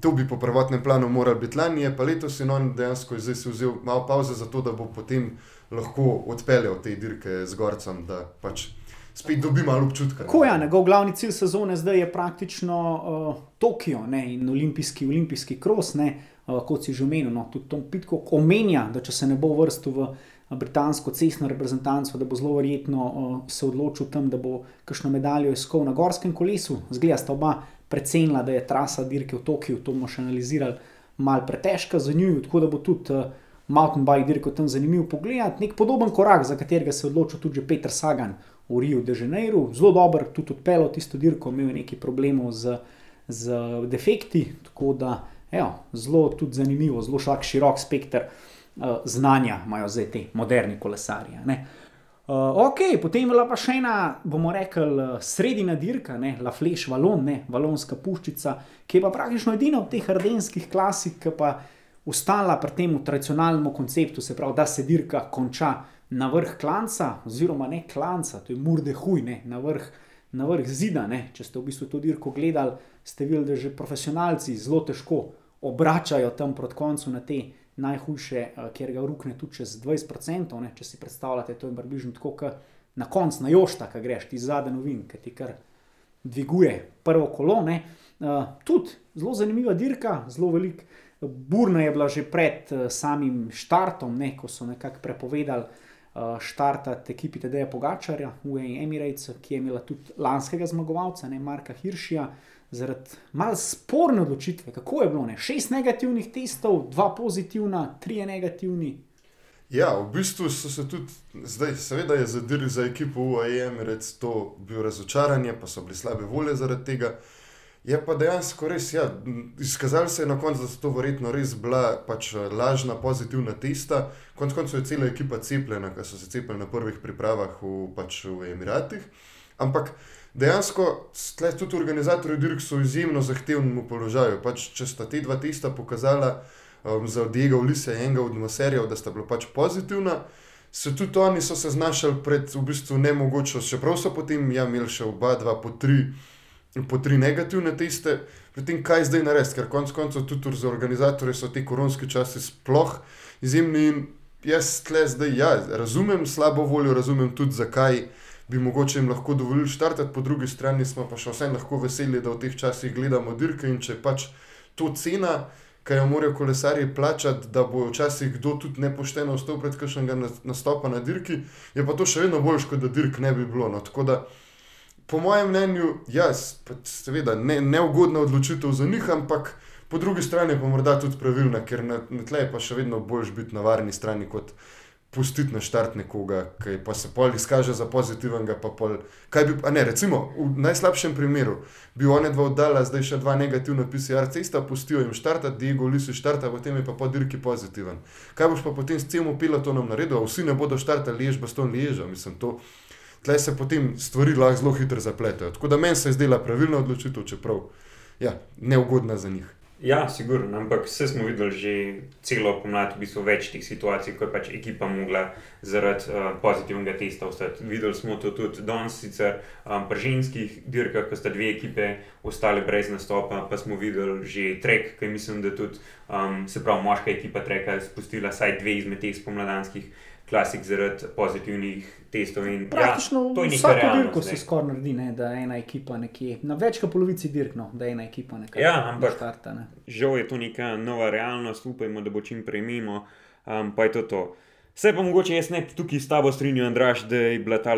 To bi po prvotnem planu moral biti lani, pa letos in on dejansko zdaj si vzel malo pauze za to, da bo potem lahko odpeljal te dirke z gorcem, pač spet dobi malo občutka. Ko je ja, njegov glavni cilj sezone, zdaj je praktično uh, Tokio ne, in olimpijski, olimpijski kros, ne, uh, kot si že omenil, no, tudi Tom Pitko omenja, da če se ne bo vrstil v britansko cestno reprezentanco, da bo zelo verjetno uh, se odločil tam, da bo kakšno medaljo iskal na gorskem kolesu. Zgleda sta oba precenila, da je trasa dirke v Tokiu, to bomo še analizirali, mal pretežka za njo, tako da bo tudi uh, mountain bike dirko tam zanimiv pogled. Nek podoben korak, za katerega se je odločil tudi Peter Sagan v Rio de Janeiro, zelo dober, tudi odpeljal tisto dirko, imel nekaj problemov z, z defekti, tako da evo, zelo tudi zanimivo, zelo širok spekter. Eh, znanja imajo zdaj ti moderni kolesarji. Uh, ok, potem je bila pa še ena, bomo rekli, eh, sredina dirka, ne, La Fleš, Valon, ne, Valonska puščica, ki je pa praktično edina od teh ardenskih klasik, ki pa ustala pri tem tradicionalnem konceptu, se pravi, da se dirka konča na vrh klanca, oziroma ne klanca, to je murde huj, ne, na, vrh, na vrh zida. Ne. Če ste v bistvu to dirko gledali, ste videli, da že profesionalci zelo težko obračajo tam proti koncu na te najhujše, uh, kjer ga rukne tudi čez 20%. Ne, če si predstavljate, to je približno tako, kot na koncu, na jošta, ki greš ti zadnji novin, ki ti kar dviguje prvo kolo. Uh, tudi zelo zanimiva dirka, zelo velik Burna je bila že pred uh, samim štartom, ne, ko so nekako prepovedali uh, štartati ekipi TD-ja Pogačarja, UAE Emirates, ki je imela tudi lanskega zmagovalca, ne Marka Hiršija, zaradi malo sporne odločitve. Kako je bilo? Ne? Šest negativnih testov, dva pozitivna, tri negativni. Ja, v bistvu so se tudi, zdaj, seveda je zadiril za ekipo UAE Emirates, to bil razočaranje, pa so bili slabe volje zaradi tega. Je pa dejansko res, ja, izkazalo se je na koncu, da so to verjetno res bila pač lažna, pozitivna testa. Konec koncev je cela ekipa cepljena, ker so se cepili na prvih pripravah v, pač v Emiratih. Ampak dejansko, tudi organizatorji Dirk so v izjemno zahtevnem položaju. Pač, če sta te dva testa pokazala, um, za Diego Ulisa in enega od Maserjev, da sta bila pač pozitivna. Se tudi oni so se znašli pred v bistvu nemogočo, čeprav so potem ja, imeli še oba, dva, po tri, po tri negativne teste, potem kaj zdaj narediti, ker konec koncev tudi za organizatorje so te koronske časi sploh izjemni. In jaz tle zdaj, ja, razumem slabo voljo, razumem tudi zakaj bi mogoče jim lahko dovolili štartati, po drugi strani smo pa še vsem lahko veseli, da v teh časih gledamo dirke in če pač to cena ki jo morajo kolesarji plačati, da bo včasih kdo tudi nepošteno vstopil pred kakšnega nastopa na dirki, je pa to še vedno bolj, kot da dirk ne bi bilo. No. Tako da, po mojem mnenju, jaz, seveda, ne, neugodna odločitev za njih, ampak po drugi strani pa morda tudi pravilna, ker na, na tle je pa še vedno boljš biti na varni strani kot pustiti na štart nekoga, ki pa se pol izkaže za pozitivnega. Pol, bi, ne, recimo, v najslabšem primeru bi one dva oddala, zdaj še dva negativna PCR cesta, pustijo jim štart, Diego Lisi štart, potem je pa po dirki pozitiven. Kaj boš pa potem s celim pilotom naredil, vsi ne bodo štartali, lež baston leža, mislim to. Tle se potem stvari lahko zelo hitro zapletajo. Tako da meni se je zdela pravilna odločitev, čeprav ja, neugodna za njih. Ja, sigurno, ampak vse smo videli že celo pomlad, v bistvu več teh situacij, ko je pač ekipa mogla zaradi uh, pozitivnega testa ostati. Videli smo to tudi danes, sicer um, pri ženskih dirkah, ko sta dve ekipe ostale brez nastopa, pa smo videli že trek, ki mislim, da tudi um, se pravi moška ekipa treka spustila vsaj dve izmed teh spomladanskih klasik zaradi pozitivnih testov. In, Praktično ja, vsako dirko se skoraj naredi, ne, da je ena ekipa nekje, na več kot polovici dirkno, da je ena ekipa nekje. Ja, ampak štarta, ne. žal je to neka nova realnost, upajmo, da bo čim prej mimo, um, pa je to to. Vse pa mogoče jaz ne tukaj s tabo strinjam, Andraš, da je bila ta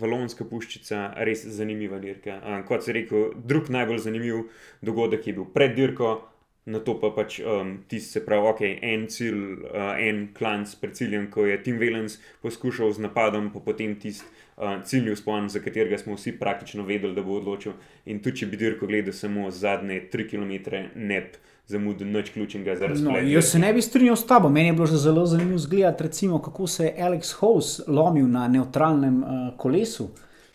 valonska puščica res zanimiva dirka. Um, kot se rekel, drug najbolj zanimiv dogodek je bil pred dirko, na to pa pač um, tisti, se pravi, ok, en cilj, uh, en klanc pred ciljem, ko je Tim Valens poskušal z napadom, pa potem tisti uh, cilj uspon, za katerega smo vsi praktično vedeli, da bo odločil. In tudi, če bi dirko gledal samo zadnje tri km, ne bi zamudil nič ključnega za razumevanje. No, jaz se ne bi strinjal s tabo. Meni je bilo zelo zanimivo zgledati, recimo, kako se je Alex House lomil na neutralnem uh, kolesu.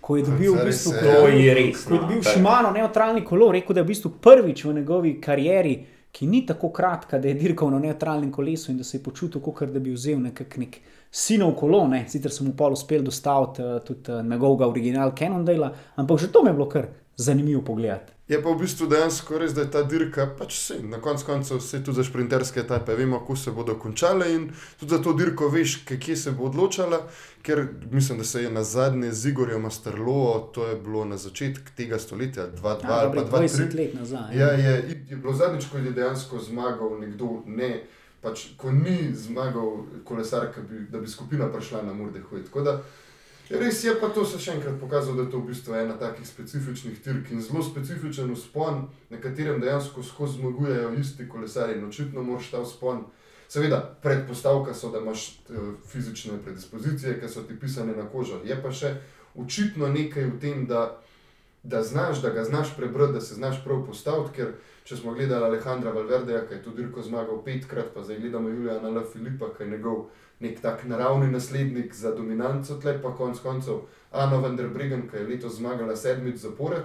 Ko je dobil, v bistvu, ko, je res, ko je dobil no, Šimano neutralni kolo, rekel, da je v bistvu prvič v njegovi karieri uh, ki ni tako kratka, da je dirkal na neutralnem kolesu in da se je počutil, kot da bi vzel nek, nek sinov kolo. Ne? Sicer sem mu pa uspel dostaviti uh, tudi uh, njegovega originala Cannondale, ampak že to mi je bilo kar zanimivo pogledati. Je pa v bistvu dejansko res, da je ta dirka, pač vse, na koncu koncev, vse tudi za sprinterske etape, vemo, kako se bodo končale in tudi za to dirko veš, kje se bo odločala, ker mislim, da se je na zadnje z Igorjem Masterlo, to je bilo na začetku tega stoletja, 2-2 ja, ali pa 20 let nazaj. Ja, ja je, je bilo zadnjič, ko je dejansko zmagal nekdo, ne, pač ko ni zmagal kolesar, bi, da bi skupina prišla na Murdehu. Res je pa to se še enkrat pokazalo, da je to v bistvu ena takih specifičnih tirk in zelo specifičen uspon, na katerem dejansko skozi zmagujejo isti kolesari očitno moraš ta uspon. Seveda, predpostavka so, da imaš eh, fizične predispozicije, ki so ti pisane na kožo. Je pa še očitno nekaj v tem, da, da znaš, da ga znaš prebrati, da se znaš prav postaviti. Ker če smo gledali Alejandra Valverdeja, ki je to dirko zmagal petkrat, pa zdaj gledamo Juliana L. Filipa, ki je njegov nek tak naravni naslednik za dominanco, tle pa konec koncev Anna van der Bregen, ki je letos zmagala sedmič zapored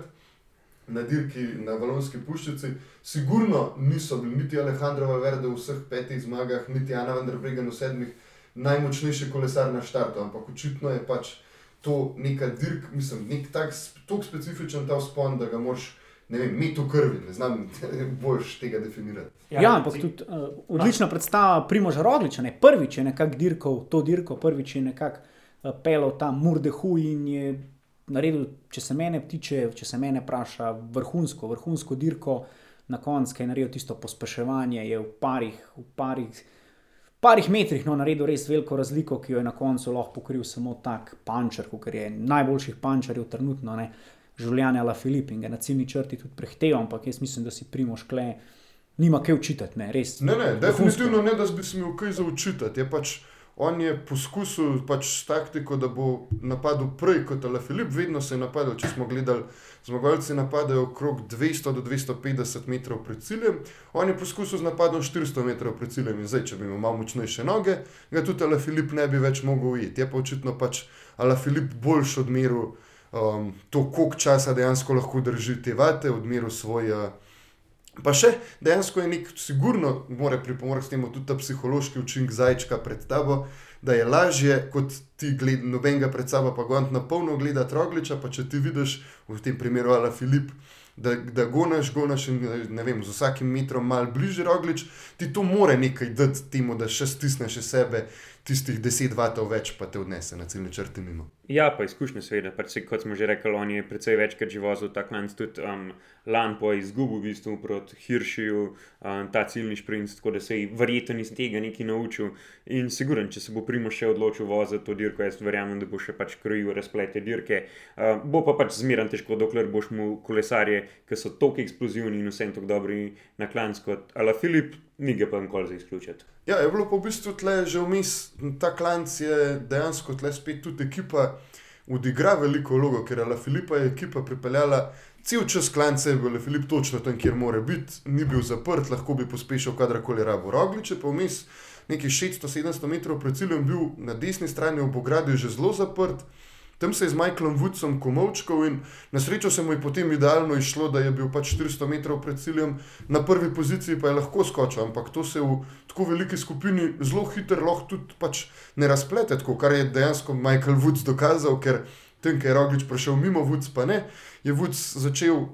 na dirki na Valonski puščici. Sigurno niso bili niti Alejandro Valverde v vseh petih zmagah, niti Anna van der Bregen v sedmih najmočnejši kolesar na štartu, ampak očitno je pač to neka dirk, mislim, nek tak tako specifičen ta spon, da ga moraš ne vem, mi tu krvi, ne znam boljš tega definirati. Ja, ja ampak tudi uh, odlična predstava Primoža Rogliča, ne prvič je nekako dirkal to dirko, prvič je nekako uh, pelal tam Murdehu in je naredil, če se mene tiče, če se mene vpraša, vrhunsko, vrhunsko dirko. na koncu, ki je naredil tisto pospeševanje, je v parih, v parih, parih metrih no, naredil res veliko razliko, ki jo je na koncu lahko pokril samo tak pančer, ker je najboljših pančerjev trenutno. Ne. Življenje La Filipa in ga na ciljni črti tudi prehteval, ampak jaz mislim, da si primoš kle, nima kaj učitati, ne, res. Ne, ne, definitivno ne, da bi se imel kaj za učitati. Je pač on je poskusil pač s taktiko, da bo napadel prej kot Le Filip, vedno se je napadal. Če smo gledali, zmagovalci napadajo okrog 200 do 250 metrov pred ciljem, on je poskusil z napadom 400 metrov pred ciljem in zdaj, če bi imel malo močnejše noge, ga tudi Le Filip ne bi več mogel ujeti. Je pa očitno pač Le Filip boljš odmeril um, to, koliko časa dejansko lahko drži te vate, odmeril svoj. Uh, Pa še dejansko je nek, sigurno, mora pripomoriti k temu tudi ta psihološki učinek zajčka pred tabo, da je lažje, kot ti gled, nobenega pred sabo, pa gant na polno gledati rogliča. Pa če ti vidiš, v tem primeru, ala Filip, da, da gonaš, gonaš in ne vem, z vsakim metrom mal bližje roglič, ti to more nekaj dati temu, da še stisneš sebe tistih 10 vatov več, pa te odnese na ciljne črte mimo. Ja, pa izkušnja, seveda. Pač, kot smo že rekli, on je precej večkrat že vozil ta klanc, tudi um, lan po izgubu v bistvu proti Hiršiju, um, ta ciljni šprint, tako da se je verjetno iz tega nekaj naučil. In siguren, če se bo Primo še odločil voziti to dirko, jaz verjamem, da bo še pač krojil razplete dirke. Uh, bo pa pač zmeren težko, dokler boš mu kolesarje, ki so tako eksplozivni in vsem tako dobri na klanc kot Ala Filip ni ga pa nikoli za izključiti. Ja, je bilo pa v bistvu tle že vmes, ta klanc je dejansko tle spet tudi ekipa odigra veliko vlogo, ker je La Filipa je ekipa pripeljala. Cel čas klance je bil Filip točno tam, kjer mora biti, ni bil zaprt, lahko bi pospešil kadarkoli rabo. Rogliče pa vmes nekaj 600-700 metrov pred ciljem bil na desni strani ob ogradi že zelo zaprt. Tam se je z Michaelom Woodsom komovčkal in na srečo se mu je potem idealno išlo, da je bil pač 400 metrov pred ciljem, na prvi poziciji pa je lahko skočil, ampak to se v tako veliki skupini zelo hitro lahko tudi pač ne razplete, tako, kar je dejansko Michael Woods dokazal, ker tem, ker je Roglič prišel mimo Woods, pa ne, je Woods začel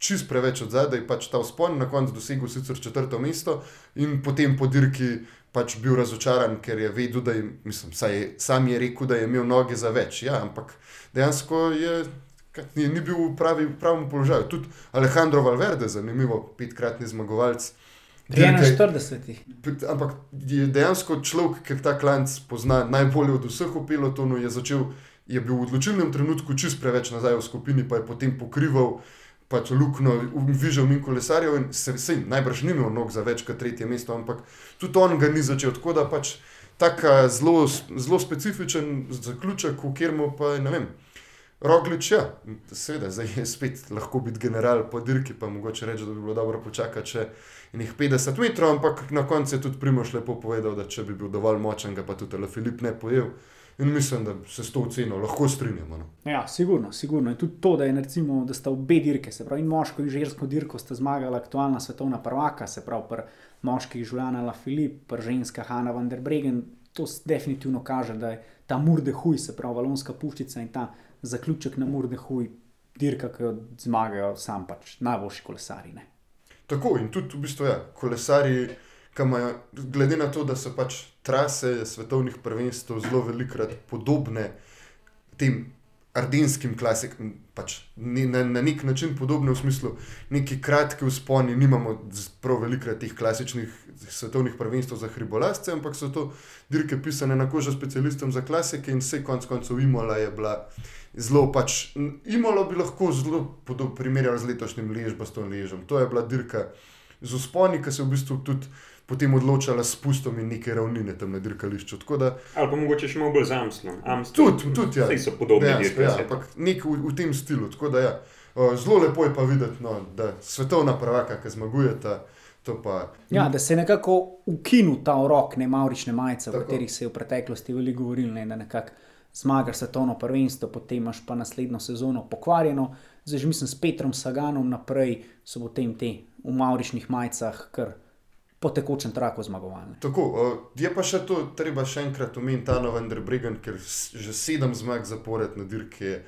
čist preveč od zadaj, pač ta vzpon, na koncu dosegel sicer četrto mesto in potem po dirki pač bil razočaran, ker je vedel, da je, mislim, je sam je rekel, da je imel noge za več. Ja, ampak dejansko je, je ni bil v, pravi, v pravem položaju. Tudi Alejandro Valverde, zanimivo, petkratni zmagovalec. 41. Ampak je dejansko človek, ki ta klanc pozna najbolje od vseh v pelotonu, je začel. Je bil v odločilnem trenutku čist preveč nazaj v skupini, pa je potem pokrival uh, pač luknjo, vižal min kolesarjev in se vsi, najbrž ni imel nog za več kot tretje mesto, ampak tudi on ga ni začel. Tako da pač tako zelo, zelo specifičen zaključek, v katerem pa ne vem. Roglič, ja, seveda, zdaj je spet lahko biti general po dirki, pa mogoče reči, da bi bilo dobro počakati še nekaj 50 metrov, ampak na koncu je tudi Primoš lepo povedal, da če bi bil dovolj močen, ga pa tudi Filip ne pojel. In mislim, da se s to oceno lahko strinjamo. No. Ja, sigurno, sigurno. In tudi to, da, je, recimo, da sta obe dirke, se pravi, moško in žensko dirko, sta zmagala aktualna svetovna prvaka, se pravi, pri moških Žuljana La Filip, pri ženskah Hanna van der Bregen. To definitivno kaže, da je ta murde huj, se pravi, valonska puščica in ta zaključek na murde huj, dirka, ki jo zmagajo sam pač najboljši kolesari. Ne. Tako in tudi v bistvu ja, kolesari ki imajo, glede na to, da so pač trase svetovnih prvenstv zelo velikrat podobne tem ardenskim klasikom, pač na, na nek način podobne v smislu, neki kratki vzponi, nimamo prav velikrat teh klasičnih svetovnih prvenstv za hribolasce, ampak so to dirke pisane na kožo specialistom za klasike in vse konc koncev Imola je bila. Zelo pač, imalo bi lahko zelo podobno primerjati z letošnjim ležbastom ležem. To je bila dirka z usponi, ki se v bistvu tudi potem odločala s pustom in neke ravnine tam na dirkališču. Da, Ali pa mogoče še malo bolj zamsno. Tudi, tudi, ja. so podobne dirke. Ja, ampak nek v, v tem stilu. Da, ja. Zelo lepo je pa videti, no, da svetovna prvaka, ki zmagujeta. Pa... Ja, da se je nekako ukinil ta rok, ne maurične majice, o katerih se je v preteklosti veliko govorilo, ne, da nekako zmagaš svetovno prvenstvo, potem imaš pa naslednjo sezono pokvarjeno. Zdaj, že mislim, s Petrom Saganom naprej so potem te v mauričnih majicah kar po tekočem traku zmagovalne. Tako, je pa še to, treba še enkrat omeniti, ta November Bregen, ker že sedem zmag zapored na dirki je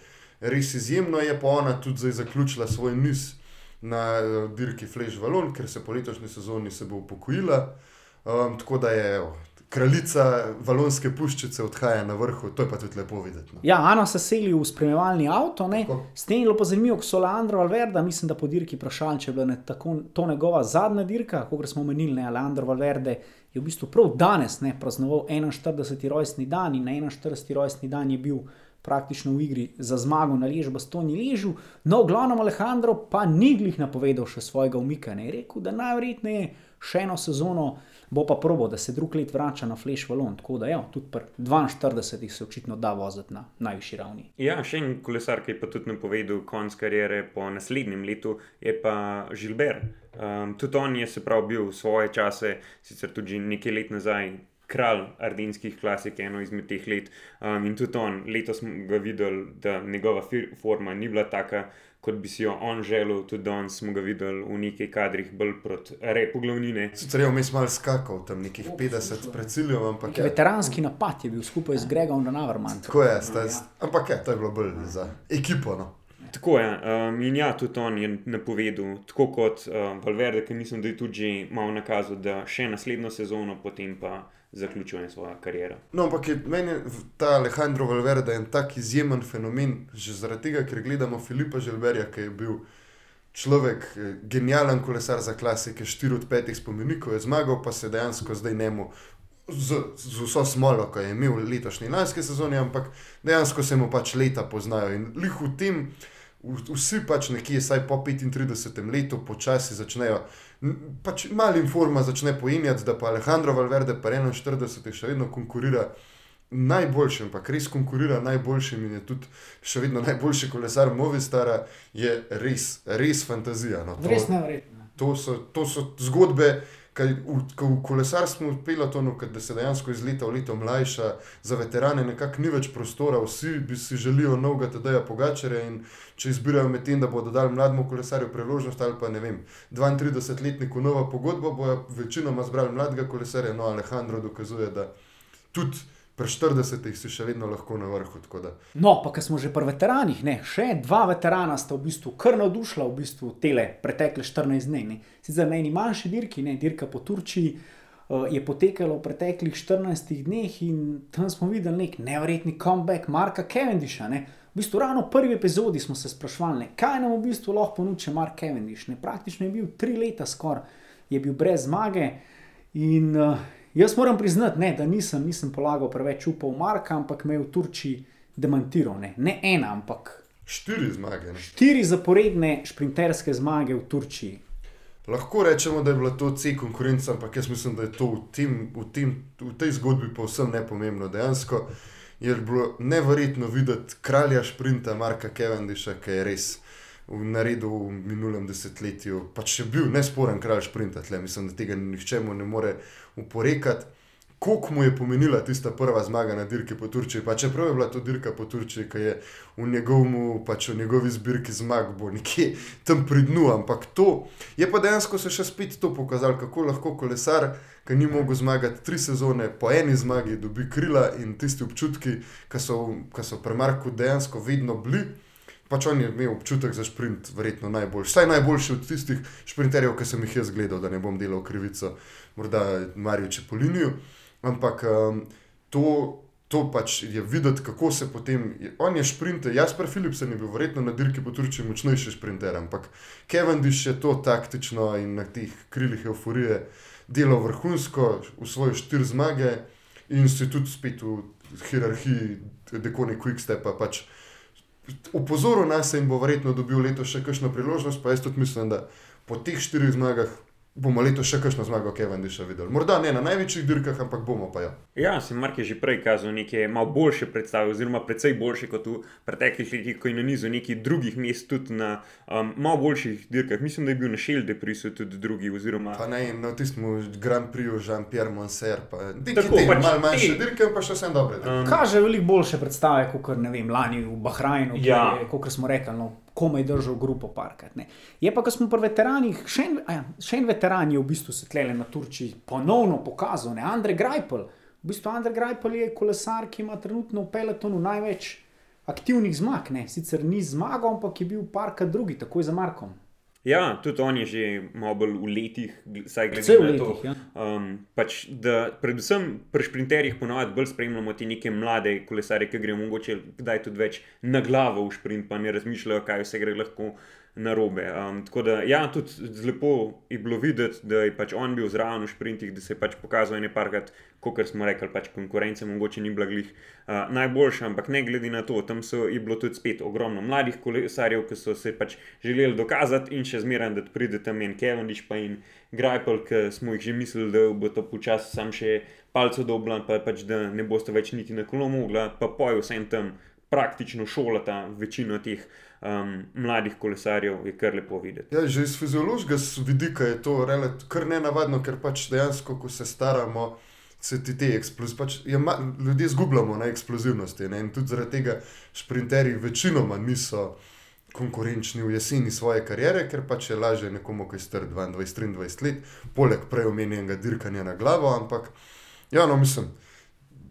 res izjemno, je pa ona tudi zdaj zaključila svoj niz na dirki Flash Valon, ker se po letošnji sezoni se bo upokojila. Um, tako da je, kraljica valonske puščice odhaja na vrhu, to je pa tudi lepo videti. No. Ja, Ana se seli v spremljevalni avto, ne. Tako. s tem je bilo pa zanimivo, ko so Leandro Valverde, mislim, da po dirki vprašali, če je bila ne, tako, to njegova zadnja dirka, kot smo omenili, ne, Leandro Valverde je v bistvu prav danes ne, praznoval 41. rojstni dan in na 41. rojstni dan je bil praktično v igri za zmago na Lež, Bastoni Ležu, no, v glavnem Alejandro pa ni glih napovedal še svojega umika, ne, je rekel, da najverjetneje še eno sezono bo pa probo, da se drug let vrača na Flash Valon, tako da ja, tudi pri 42 se očitno da voziti na najvišji ravni. Ja, še en kolesar, ki je pa tudi napovedal konc kariere po naslednjem letu, je pa Žilber. Um, tudi on je se prav bil svoje čase, sicer tudi nekaj let nazaj. Kralj ardenskih klasik, eno izmed teh let. Um, in tudi on, letos smo ga videli, da njegova forma ni bila taka, kot bi si jo on želel. Tudi danes smo ga videli v nekaj kadrih, bolj proti repu glavnine. Sicer je vmes mal skakal, tam nekih 50 pred ciljem, ampak je. Veteranski napad je bil skupaj z Gregom Navarman. Tako je, sta, ampak je, to je bilo bolj za ekipo. No. Tako je. Um, in ja, tudi on je napovedal, tako kot um, Valverde, ki mislim, da je tudi že malo nakazal, da še naslednjo sezono, potem pa zaključuje svojo kariero. No, ampak je meni v- ta Alejandro Valverde en tak izjemen fenomen, že zaradi tega, ker gledamo Filipa Želberja, ki je bil človek, eh, genijalen kolesar za klasike, štiri od petih spomenikov je zmagal, pa se dejansko zdaj njemu. Z, z vso smolo, ki je imel letošnji lanski sezoni, ampak dejansko se mu pač leta poznajo. In lih v tem, v- vsi pač nekje, saj po 35 letu, počasi začnejo, pač malo informa začne pojenjati, da pa Alejandro Valverde, pa 41, še vedno konkurira najboljšim, pa res konkurira najboljšim in je tudi še vedno najboljši kolesar Movistara, je res, res fantazija. No. To- Res nevrjetno. To so, to so zgodbe, ki v, ko v kolesarstvu v pelotonu, da se dejansko iz leta v leto mlajša, za veterane nekako ni več prostora, vsi bi si želijo novega TD-ja Pogačarja in če izbirajo med tem, da bodo dali mlademu kolesarju priložnost ali pa ne vem, 32-letniku nova pogodba, bojo večinoma zbrali mladega kolesarja, no Alejandro dokazuje, da tudi pri 40-ih si še vedno lahko na vrhu. No, pa ker smo že pri veteranih, ne, še dva veterana sta v bistvu kar navdušila v bistvu tele pretekle 14 dni. ne. Sicer na eni manjši dirki, ne, dirka po Turčiji, uh, je potekalo v preteklih 14 dneh in tam smo videli nek nevrjetni comeback Marka Cavendisha. Ne. V bistvu ravno v prvi epizodi smo se sprašvali, ne, kaj nam v bistvu lahko ponuče Mark Cavendish. Ne. Praktično je bil tri leta skoraj, je bil brez zmage in uh, Jaz moram priznati, ne, da nisem, nisem polagal preveč upov v Marka, ampak me je v Turčiji demantiral. Ne, ne ena, ampak Štiri zmage. Ne. štiri zaporedne šprinterske zmage v Turčiji. Lahko rečemo, da je bila to C konkurenca, ampak jaz mislim, da je to v, tem, v, tem, v tej zgodbi povsem nepomembno. Dejansko je bilo neverjetno videti kralja šprinta Marka Cavendisha, ki je res v naredu v minulem desetletju. Pač je bil nesporen kralj šprinta, tle. mislim, da tega nihče mu ne more uporekati. Koliko mu je pomenila tista prva zmaga na dirki po Turčiji, pa čeprav je bila to dirka po Turčiji, ki je v, njegovmu, pač v njegovi zbirki zmag, bo nekje tam pri dnu, ampak to je pa dejansko se še spet to pokazalo, kako lahko kolesar, ki ni mogel zmagati tri sezone, po eni zmagi dobi krila in tisti občutki, ki so, ki so pri Marku dejansko vedno bili. Pač on je imel občutek za sprint, verjetno najboljši. Vsaj najboljši od tistih sprinterjev, ki sem jih jaz gledal, da ne bom delal krivico, morda Marijo Čepoliniju. Ampak um, to, to pač je videti, kako se potem. On je sprinter, Jasper Philipsen je bil verjetno na dirki po Turčiji močnejši sprinter, ampak Cavendish je to taktično in na teh krilih euforije delal vrhunsko, v svoje štiri zmage in si tudi spet v hierarhiji dekone Quickstepa. Pač, Upozoril nas in bo verjetno dobil letos še kakšno priložnost, pa jaz tudi mislim, da po teh štirih zmagah bomo letos še kakšno zmago Cavendisha videli. Morda ne na največjih dirkah, ampak bomo pa ja. Ja, sem Mark je že prej kazal neke malo boljše predstave, oziroma precej boljše kot v preteklih letih, ko je na nizu nekih drugih mest, tudi na um, malo boljših dirkah. Mislim, da je bil na Šelde prisotni tudi drugi. Oziroma, Pa ne, na tistem Grand Prixu Jean-Pierre Monser, pa Tako, te, pač malo manjše te- dirke, pa še vsem dobre. dirke. Um, Kaže veliko boljše predstave, kot ne vem, lani v Bahrajnu, Ja. kot smo rekli, no, komaj držal grupo parkrat. Ne. Je pa, ko smo pri veteranih, še en, ja, še en veteran je v bistvu se tlele na Turčiji ponovno pokazal, ne, Andrej Grajpel. V bistvu Andrej Grajpel je kolesar, ki ima trenutno v pelotonu največ aktivnih zmag. Ne. Sicer ni zmagal, ampak je bil parkrat drugi, takoj za Markom. Ja, tudi on je že malo bolj v letih, saj glede na to. letih. Ja. Um, pač, da predvsem pri sprinterjih ponovadi bolj spremljamo te neke mlade kolesarje, ki grejo mogoče kdaj tudi več na glavo v sprint, pa ne razmišljajo, kaj vse gre lahko narobe. Um, tako da, ja, tudi lepo je bilo videti, da je pač on bil zraven v sprintih, da se je pač pokazal ene parkrat, kot smo rekli, pač konkurence mogoče ni bila glih uh, najboljša, ampak ne glede na to, tam so, je bilo tudi spet ogromno mladih kolesarjev, ki so se pač želeli dokazati in še zmeraj, da pride tam en Kevendiš pa in Grajpel, ki smo jih že mislili, da bo to počasi sam še palco doblan, pa pač da ne boste več niti na kolo mogla, pa pojo vsem tam praktično šolata večino teh um, mladih kolesarjev, je kar lepo videti. Ja, že iz fiziološkega vidika je to relativno kar nenavadno, ker pač dejansko, ko se staramo, se ti te eksplozije, pač je ma, ljudje izgubljamo na eksplozivnosti. Ne? In tudi zaradi tega šprinterji večinoma niso konkurenčni v jeseni svoje kariere, ker pač je lažje nekomu, ki je star 22-23 let, poleg prej omenjenega dirkanja na glavo, ampak ja, no, mislim.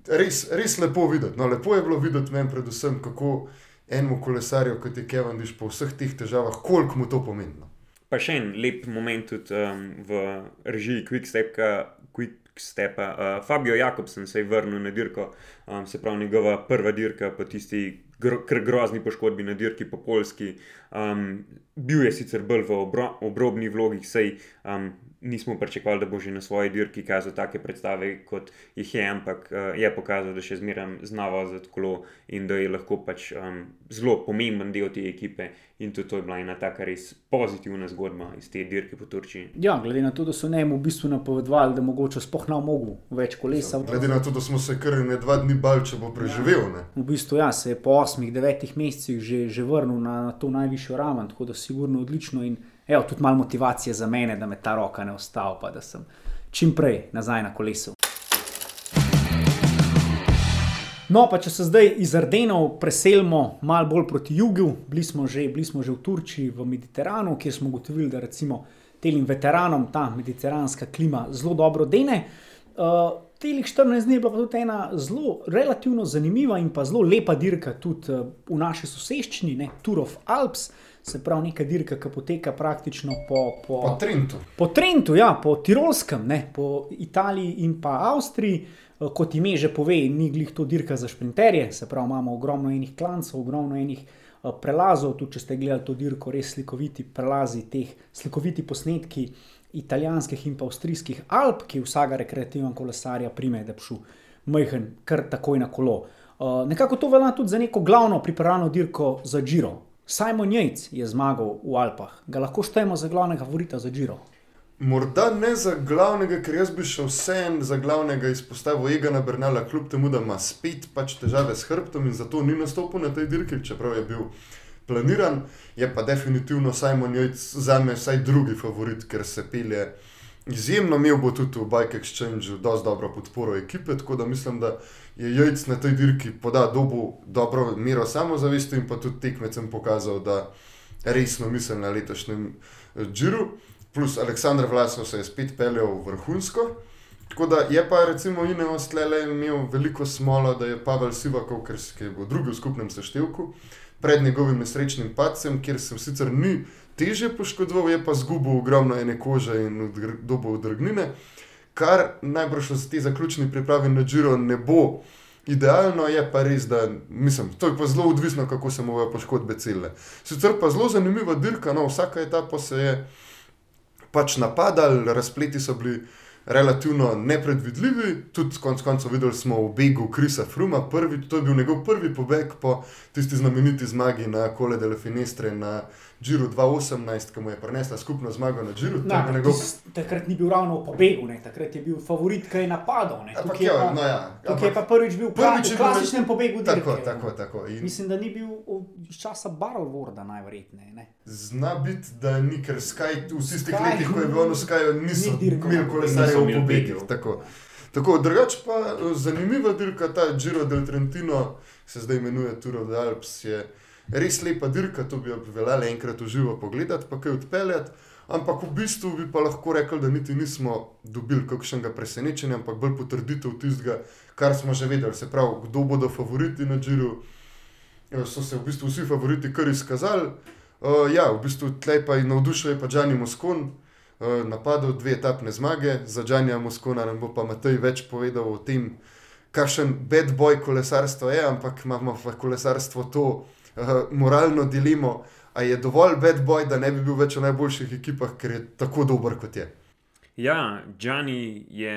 Res, res lepo videti. No, lepo je bilo videti meni, predvsem, kako enemu kolesarju, kot je Kevin Diš, po vseh teh težavah, koliko mu to pomeni. no. Pa še en lep moment tudi um, v režiji Quickstepa. Quickstepa. Uh, Fabio Jakobsen se je vrnil na dirko, um, se pravi njegova prva dirka po tisti gro, grozni poškodbi na dirki po Polski. Um, bil je sicer bolj v obro, obrobni vlogi, sej um, nismo pričakovali, da bo že na svoji dirki kazal take predstave, kot jih je, ampak uh, je pokazal, da še zmeraj znava za kolo in da je lahko pač um, zelo pomemben del te ekipe. In tudi to je bila ena taka res pozitivna zgodba iz te dirke po Turčiji. Ja, glede na to, da so ne v bistvu napovedovali, da mogoče sploh ne mogel več kolesa. Glede na to, da smo se kar ne dva dni bali, če bo preživel. Ne? V bistvu ja, se je po osmih, devetih mesecih že, že vrnil na, na to najvišjo raven, tako da sigurno odlično in evo, tudi malo motivacije za mene, da me ta roka ne ostava, pa da sem čim prej nazaj na kolesu. No, pa če se zdaj iz Ardenov preselimo malo bolj proti jugu, bili smo, že, bili smo že v Turčiji, v Mediteranu, kjer smo ugotovili, da recimo tem veteranom ta mediteranska klima zelo dobro dene. Uh, Telih 14 dni je bila pa tudi ena zelo relativno zanimiva in pa zelo lepa dirka tudi uh, v naši soseščini, ne, Tour of Alps, se pravi neka dirka, ki poteka praktično po, po, Po Trentu. Po Trentu, ja, po Tirolskem, ne, po Italiji in pa Avstriji, Eh, kot ime že pove, ni glih to dirka za šprinterje, se pravi, imamo ogromno enih klancov, ogromno enih eh, prelazov. Tudi, če ste gledali to dirko, res slikoviti prelazi, teh slikoviti posnetki italijanskih in avstrijskih Alp, ki vsakega rekreativnega kolesarja prime, da bi šel majhen, kar takoj na kolo. Uh, nekako to velja tudi za neko glavno pripravljeno dirko za Giro. Simon Yates je zmagal v Alpah, ga lahko štejemo za glavnega favorita za Giro. Morda ne za glavnega, ker jaz bi šel vsem za glavnega izpostavil Egana Bernala, kljub temu, da ima spet pač težave s hrbtom in zato ni nastopil na tej dirki, čeprav je bil planiran. Je pa definitivno Simon Jojc za me vsaj drugi favorit, ker se pelje izjemno, imel bo tudi v Bike Exchange dosti dobro podporo ekipe, tako da mislim, da je Jojc na tej dirki podal dobu dobro mero samozavesti in pa tudi tekmecem pokazal, da resno misli na letošnjem eh, Džiru plus Aleksandr Vlasov se je spet peljal vrhunsko. Tako da je pa recimo Ineos tlele imel veliko smolo, da je Pavel Sivakov, ker je bil drugi v skupnem seštevku, pred njegovim nesrečnim padcem, kjer se sicer ni teže poškodoval, je pa zgubil ogromno ene kože in dobo odrgnine, kar najbrž za te zaključni pripravi na Giro ne bo. Idealno je pa res, da mislim, to je pa zelo odvisno, kako se mu bodo poškodbe cele. Sicer pa zelo zanimiva dirka, no, vsaka etapa se je pač napadali, razpleti so bili relativno nepredvidljivi. Tudi konec koncev videli smo v begu Krisa Fruma, prvi, to je bil njegov prvi pobeg po tisti znameniti zmagi na Cole delle Finestre na Giro 2018, ki mu je prinesla skupno zmago na Giro. Na, bil njegov takrat ni bil ravno v pobegu, ne? takrat je bil favorit, ki je napadal. ne. Tukaj je ja, pa- no ja, Tukaj je ampak- pa prvič bil Prvič v na- klasičnem pobegu dirke. Tako, no. tako, tako. In Mislim, da ni bil iz časa Barrelvorda najverjetneje. ne. zna biti, da ni, ker Sky v tistih Sky letih, ko je bil on v Skyju, niso imeli kolesarjev v begov. Tako. Tako, drugač pa zanimiva dirka, ta Giro del Trentino, se zdaj imenuje Tour of the Alps, je res lepa dirka, to bi jo veljalo enkrat v živo pogledati, pa kaj odpeljati. Ampak v bistvu bi pa lahko rekli, da niti nismo dobili kakšnega presenečenja, ampak bolj potrditev tistega, kar smo že vedeli. Se pravi, kdo bodo favoriti na Giro. Eh, So se v bistvu vsi favoriti kar izkazali. Uh, ja, v bistvu tlej pa je navdušil pa Džani Moskon, uh, napadel dve etapne zmage, za Džanja Moskona nam bo pa Matej več povedal o tem, kakšen bad boy kolesarstvo je, ampak imamo v kolesarstvo to uh, moralno dilemo, a je dovolj bad boy, da ne bi bil več v najboljših ekipah, ker je tako dober kot je. Ja, Džani je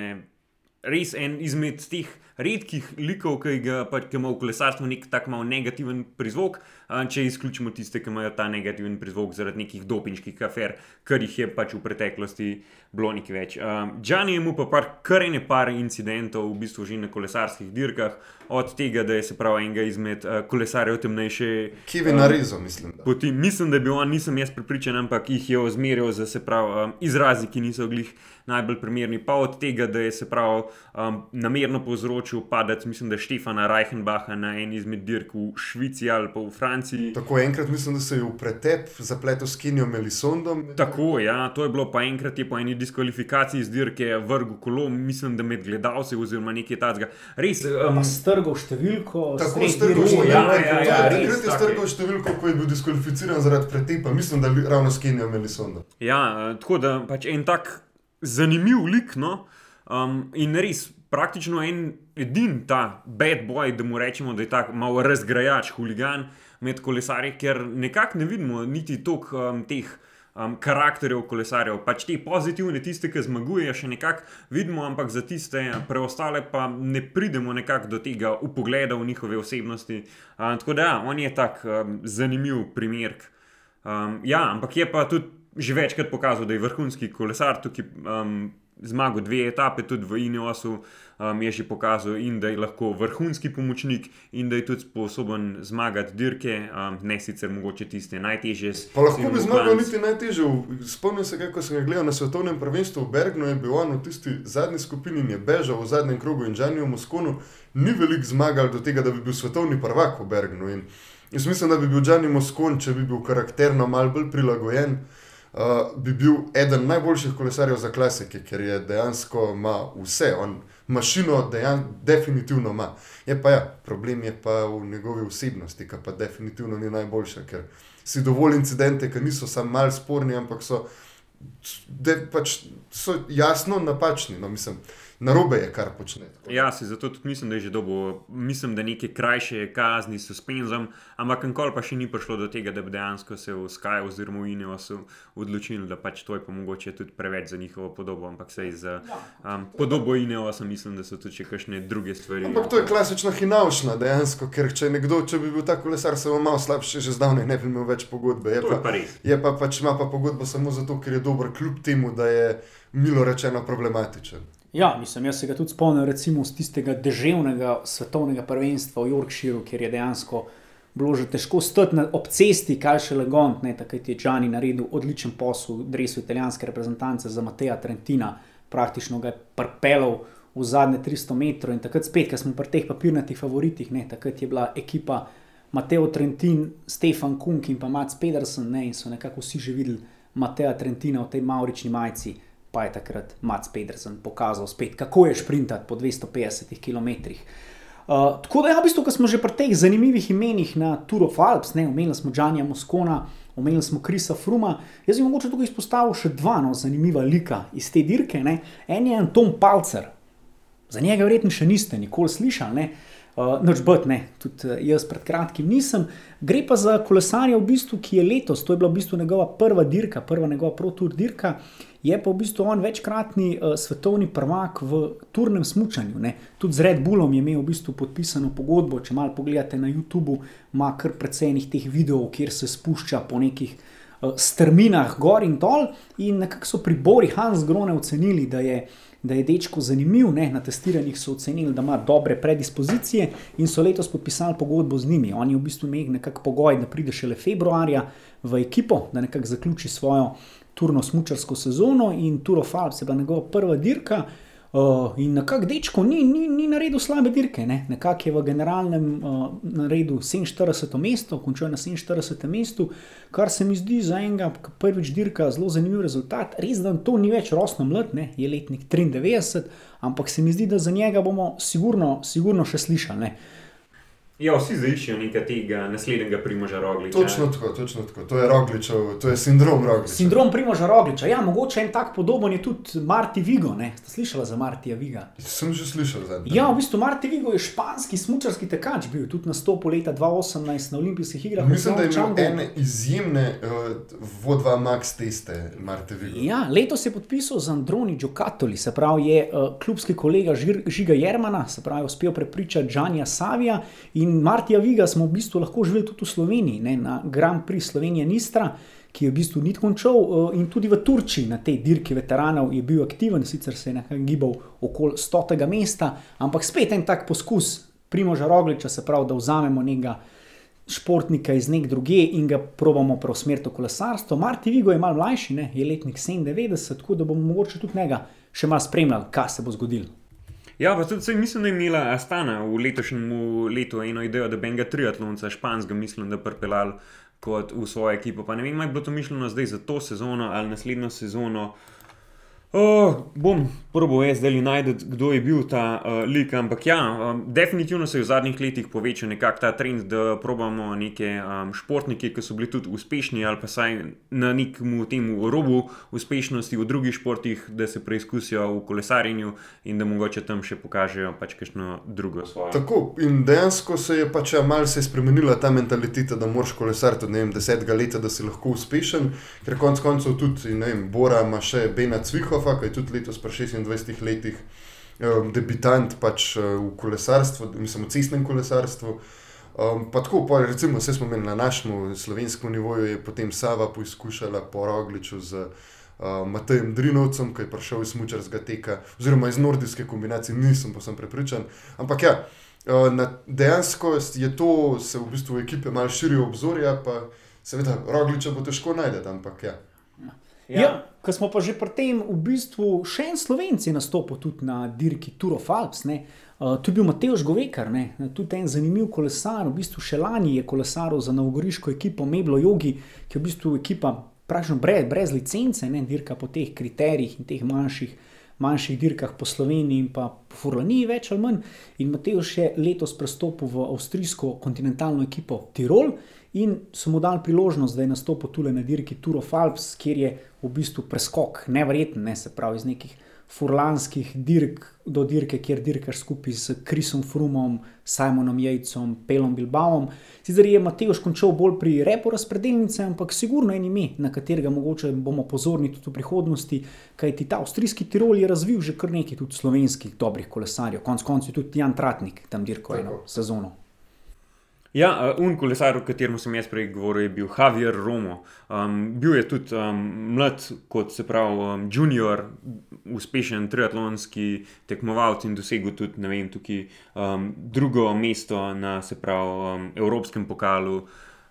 res en izmed teh redkih likov, ki, ga, pa, ki ima v kolesarstvu nek tak malo negativen prizvok, če izključimo tiste, ki imajo ta negativen prizvok zaradi nekih dopinških afer, kar jih je pač v preteklosti bilo nekaj več. Džani je mu pa par, kar ene par incidentov v bistvu že na kolesarskih dirkah, od tega, da je se pravi enega izmed uh, kolesarjev temnejše. Kevin um, Arizo, mislim. Da. Poti, mislim, da je bil on, nisem jaz pripričan, ampak jih je ozmerjal za se pravi um, izrazi, ki niso bili najbolj primerni, pa od tega, da je se pravi um, namerno povzročil padec, mislim, da je Štefana Reichenbacha na eni izmed dirk v Švici ali pa v Franciji. Tako enkrat mislim, da se je v pretep zapletel s Kinjo Melisondom. Tako, ja, to je bilo pa enkrat je po eni diskvalifikaciji iz dirke vrgu kolo, mislim, da med gledalci oziroma nekaj tacga. Res. Um, strgal številko, tako strgal številko. Ja, ja, ja, takrat je strgal številko, ko je bil diskvalificiran zaradi pretepa, mislim, da ravno s Kinjo Melisondom. Ja, tako da pač en tak zanimiv lik. No? Um, in res, praktično en edin ta bad boy, da mu rečemo, da je tako malo razgrajač, huligan med kolesarji, ker nekako ne vidimo niti toliko um, teh. Um, karakterjev kolesarjev, pač te pozitivne, tiste, ki zmagujejo, še nekako vidimo, ampak za tiste preostale pa ne pridemo nekako do tega upogleda v njihove osebnosti. Um, tako da, ja, on je tak um, zanimiv primer. Um, ja, ampak je pa tudi že večkrat pokazal, da je vrhunski kolesar, tukaj um, zmagal dve etape, tudi v Ineosu um, je že pokazal, in da je lahko vrhunski pomočnik, in da je tudi sposoben zmagati dirke, um, ne sicer mogoče tiste najtežje. Pa lahko bi zmagal niti najtežje. Spomnim se, kako sem ga gledal na svetovnem prvenstvu v Bergnu, je bil on v tisti zadnji skupini in je bežal v zadnjem krogu in Džanju Moskonu, ni veliko zmagal do tega, da bi bil svetovni prvak v Bergnu. In jaz mislim, da bi bil Džanju Moskon, če bi bil karakterno mal bolj prilagojen uh, bi bil eden najboljših kolesarjev za klasike, ker je dejansko ima vse, on mašino dejan, definitivno ima. Je pa ja, problem je pa v njegovi osebnosti, ki pa definitivno ni najboljša, ker si dovolj incidente, ki niso samo mal sporni, ampak so, de, pač, so jasno napačni. No, mislim, uh, na robe je, kar počne. Ja, se zato tudi mislim, da je že dobo, mislim, da neke krajše kazni s suspenzom, ampak nikoli pa še ni prišlo do tega, da bi dejansko se v Sky oziroma v Ineosu odločili, da pač to je pa mogoče tudi preveč za njihovo podobo, ampak sej za ja, um, podobo Ineosa mislim, da so tudi še kakšne druge stvari. Ampak to je klasična hinavšna dejansko, ker če nekdo, če bi bil ta kolesar, se bo malo slabše, že zdavne ne bi imel več pogodbe. Je pa, pa je pa pač ima pa pogodbo samo zato, ker je dober kljub temu, da je milo rečeno problematičen. Ja, mislim, jaz se ga tudi spomnim, recimo, z tistega deževnega svetovnega prvenstva v Yorkshireu, kjer je dejansko bilo že težko stati ob cesti, kaj še le gond. Takrat je Džani naredil odličen posel v drevesu italijanske reprezentance za Mateja Trentina, praktično ga je prpelal v zadnje 300 metrov in takrat spet, ker smo pri teh papirnatih favoritih, ne, takrat je bila ekipa Mateo Trentin, Stefan Kunk in pa Mats Pedersen ne, in so nekako vsi že videli Mateja Trentina v tej maurični majici pa je takrat Mats Pedersen pokazal spet, kako je sprintati po 250 km. Uh, tako da, ja, v bistvu, ko smo že pri teh zanimivih imenih na Tour of Alps, ne, omenili smo Džanja Moskona, omenili smo Krisa Fruma, jaz bi mogoče tukaj izpostavil še dva no, zanimiva lika iz te dirke. Ne. En je Tom Palcer, za njega verjetno še niste nikoli slišali. Uh, noč bot, ne, tudi uh, jaz pred kratkim nisem. Gre pa za kolesarja, v bistvu, ki je letos, to je bila v bistvu njegova prva dirka, prva njegova protur dirka je pa v bistvu on večkratni uh, svetovni prvak v turnem smutku. Tudi z Red Bullom je imel v bistvu podpisano pogodbo. Če malo pogledate na YouTubu, ima kar precej teh videov, kjer se spušča po nekih uh, strminah gor in dol. In nekako so pri Bori Hans Grone ocenili, da je. Da je dečko zanimiv, ne? na testiranjih so ocenili, da ima dobre predispozicije in so letos podpisali pogodbo z njimi. Oni v bistvu imajo nekakšen pogoj, da pride šele februarja v ekipo, da nekako zaključi svojo turno smočarsko sezono in Tour of Alps je bila njegova prva dirka. Uh, in nekako dečko ni, ni, ni naredil slabe dirke, ne? nekako je v generalnem uh, naredu 47. mesto, končuje na 47. mestu, kar se mi zdi za enega, prvič dirka, zelo zanimiv rezultat. Res, da to ni več rosno mlad, ne? je letnik 93, ampak se mi zdi, da za njega bomo sigurno, sigurno še slišali. Ne? Ja, vsi zdaj iščejo nekaj tega naslednjega primoža Rogliča. Točno tako, točno tako. To je Rogličev, to je sindrom Rogliča. Sindrom Primoža Rogliča. Ja, mogoče en tak podoben je tudi Marti Vigo. Ne? Ste slišali za Martija Viga? Sem že slišal za to. Ja, v bistvu Marti Vigo je španski smučarski tekač bil, tudi na stopu leta 2018 na olimpijskih igrah. Mislim, da je imel ene izjemne uh, vodva Max teste, Marte Vigo. Ja, letos je podpisal z Androni Džokatoli, se pravi, je uh, klubski kolega Žir, Žiga Jermana, se pravi, uspel prepričati Džanja Savija in Martija Viga smo v bistvu lahko živeli tudi v Sloveniji, ne, na Grand Prix Slovenije Nistra, ki je v bistvu ni končal uh, in tudi v Turčiji na tej dirki veteranov je bil aktiven, sicer se je nekaj gibal okoli stotega mesta, ampak spet en tak poskus Primoža Rogliča, se pravi, da vzamemo nekega športnika iz nek druge in ga probamo preusmeriti v kolesarstvo. Marti Vigo je malo mlajši, ne? je letnik 97, tako da bomo mogoče tudi njega še malo spremljali, kaj se bo zgodilo. Ja, pa tudi saj mislim, da je imela Astana v letošnjem letu eno idejo, da bi enega triatlonca španskega, mislim, da pripeljal kot v svojo ekipo. Pa ne vem, ali je bilo to mišljeno zdaj za to sezono ali naslednjo sezono. Oh, bom probil jaz zdaj najti, kdo je bil ta uh, lik, ampak ja, um, definitivno se je v zadnjih letih povečal nekako ta trend, da probamo neke um, športnike, ki so bili tudi uspešni ali pa saj na nekem temu robu uspešnosti v drugih športih, da se preizkusijo v kolesarjenju in da mogoče tam še pokažejo pač kakšno drugo svojo. Tako in dejansko se je pač ja, je spremenila ta mentaliteta, da moraš kolesariti od ne vem, desetega leta, da si lahko uspešen, ker konec koncev tudi, ne vem, Bora ima še Bena Cvihofa, ki je tudi letos pri 26 letih um, debitant pač uh, v kolesarstvu, mislim, v cestnem kolesarstvu. Um, pa tako, pa recimo, vse smo imeli na našem slovenskem nivoju, je potem Sava poizkušala po Rogliču z uh, Matejem Drinovcem, ki je prišel iz smučarskega teka, oziroma iz nordijske kombinacije, nisem pa sem prepričan. Ampak ja, uh, na, dejansko je to, se v bistvu ekipe malo širijo obzorja, pa seveda Rogliča bo težko najti, ampak ja. Ja, ja ko smo pa že pri tem, v bistvu še en Slovenci nastopil tudi na dirki Tour of Alps. Ne? Uh, tu je bil Mateoš Govekar, ne? tudi en zanimiv kolesar, v bistvu še lani je kolesaril za novogoriško ekipo Meblo Jogi, ki je v bistvu ekipa praktično brez, brez licence, ne dirka po teh kriterijih in teh manjših, manjših dirkah po Sloveniji in pa po Furlaniji, več ali manj. In Mateoš je letos prestopil v avstrijsko kontinentalno ekipo Tirol. In so mu dali priložnost, da je nastopil tudi na dirki Tour of Alps, kjer je v bistvu preskok, nevreten, ne, se pravi iz nekih furlanskih dirk do dirke, kjer dirkaš skupaj s Krisom Frumom, Simonom Jejcom, Pelom Bilbaom. Sicer je Mateoš končal bolj pri repu razpredelnice, ampak sigurno je ime, na katerega mogoče bomo pozorni tudi v prihodnosti, kajti ta avstrijski Tirol je razvil že kar nekaj tudi slovenskih dobrih kolesarjev, konc koncev tudi Jan Tratnik tam dirko eno sezono. Ja, un kolesar, o katerem sem jaz prej govoril, je bil Javier Romo. Um, bil je tudi um, mlad, kot se pravi, um, junior, uspešen triatlonski tekmovalec in dosegel tudi, vem, tukaj um, drugo mesto na, pravi, um, Evropskem pokalu.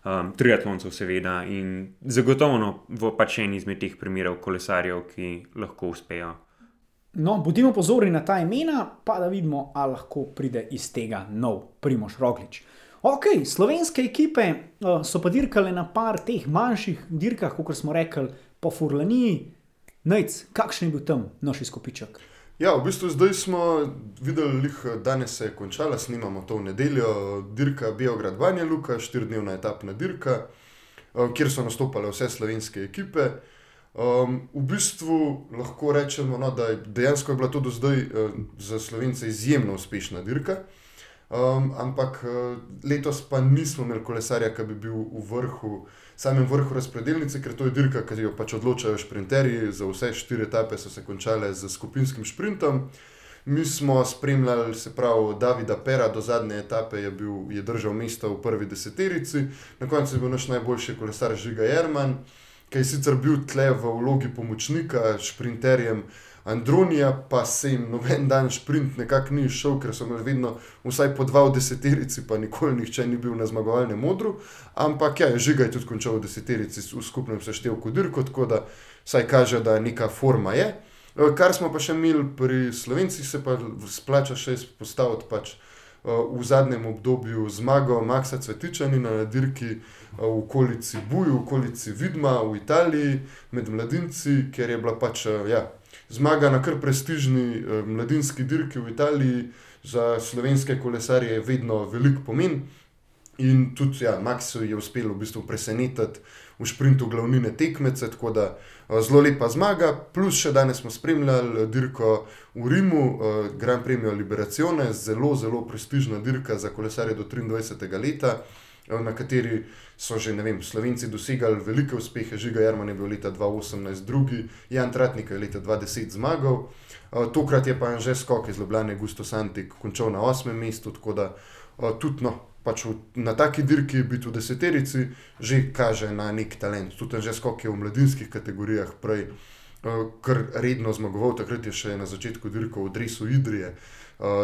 Um, triatloncev, seveda, in zagotovo v pač en izmed teh primerov kolesarjev, ki lahko uspejo. No, bodimo pozorni na ta imena, pa da vidimo, ali lahko pride iz tega nov Primoš Roglič. Ok, slovenske ekipe uh, so pa dirkale na par teh manjših dirkah, kot smo rekli, po Furlaniji. Najc, kakšen je bil tam naš izkupiček? Ja, v bistvu zdaj smo videli, da danes se je končala, snimamo to v nedeljo, dirka Beograd Vanja Luka, štiridnevna etapna dirka, kjer so nastopale vse slovenske ekipe. V bistvu lahko rečemo, no, da je dejansko je bila to do zdaj za slovence izjemno uspešna dirka. Um, ampak uh, letos pa nismo imeli kolesarja, ki bi bil v vrhu, samem vrhu razpredelnice, ker to je dirka, ki jo pač odločajo šprinterji. Za vse štiri etape so se končale z skupinskim sprintom. Mi smo spremljali, se pravi, Davida Pera, do zadnje etape je, bil, je držal mesto v prvi deseterici, na koncu je bil naš najboljši kolesar Žiga Jerman, ki je sicer bil tle v vlogi pomočnika šprinterjem. Andronija pa se jim noben dan sprint nekako ni šel, ker so imeli vedno vsaj po dva v deseterici, pa nikoli nihče ni bil na zmagovalnem modru. Ampak ja, žiga je tudi končal v deseterici v skupnem seštevku dirko, tako da saj kaže, da neka forma je. Kar smo pa še imeli pri slovencih, se pa splača še izpostaviti pač. V zadnjem obdobju zmagal Maxa Cvetičanina na dirki v okolici Buju, v okolici Vidma v Italiji, med mladinci, ker je bila pač ja, zmaga na kar prestižni eh, mladinski dirki v Italiji, za slovenske kolesarje je vedno velik pomen. In tudi ja, Maxu je uspel v bistvu presenetiti v sprintu glavnine tekmece, tako da uh, zelo lepa zmaga. Plus še danes smo spremljali dirko v Rimu, uh, Grand Premio Liberacione, zelo, zelo prestižna dirka za kolesarje do 23. leta, na kateri so že vem, Slovenci dosegali velike uspehe. Žiga Jarman je bil leta 2018 drugi, Jan Tratnik je leta 2010 zmagal. Uh, tokrat je pa že skok iz Ljubljana, Gusto Santik, končal na osmem mestu, tako da uh, tudi no pač v, na taki dirki biti v deseterici, že kaže na nek talent. Tudi že skok je v mladinskih kategorijah prej, uh, kar redno zmagoval, takrat je še na začetku dirko v Dresu Idrije. Uh,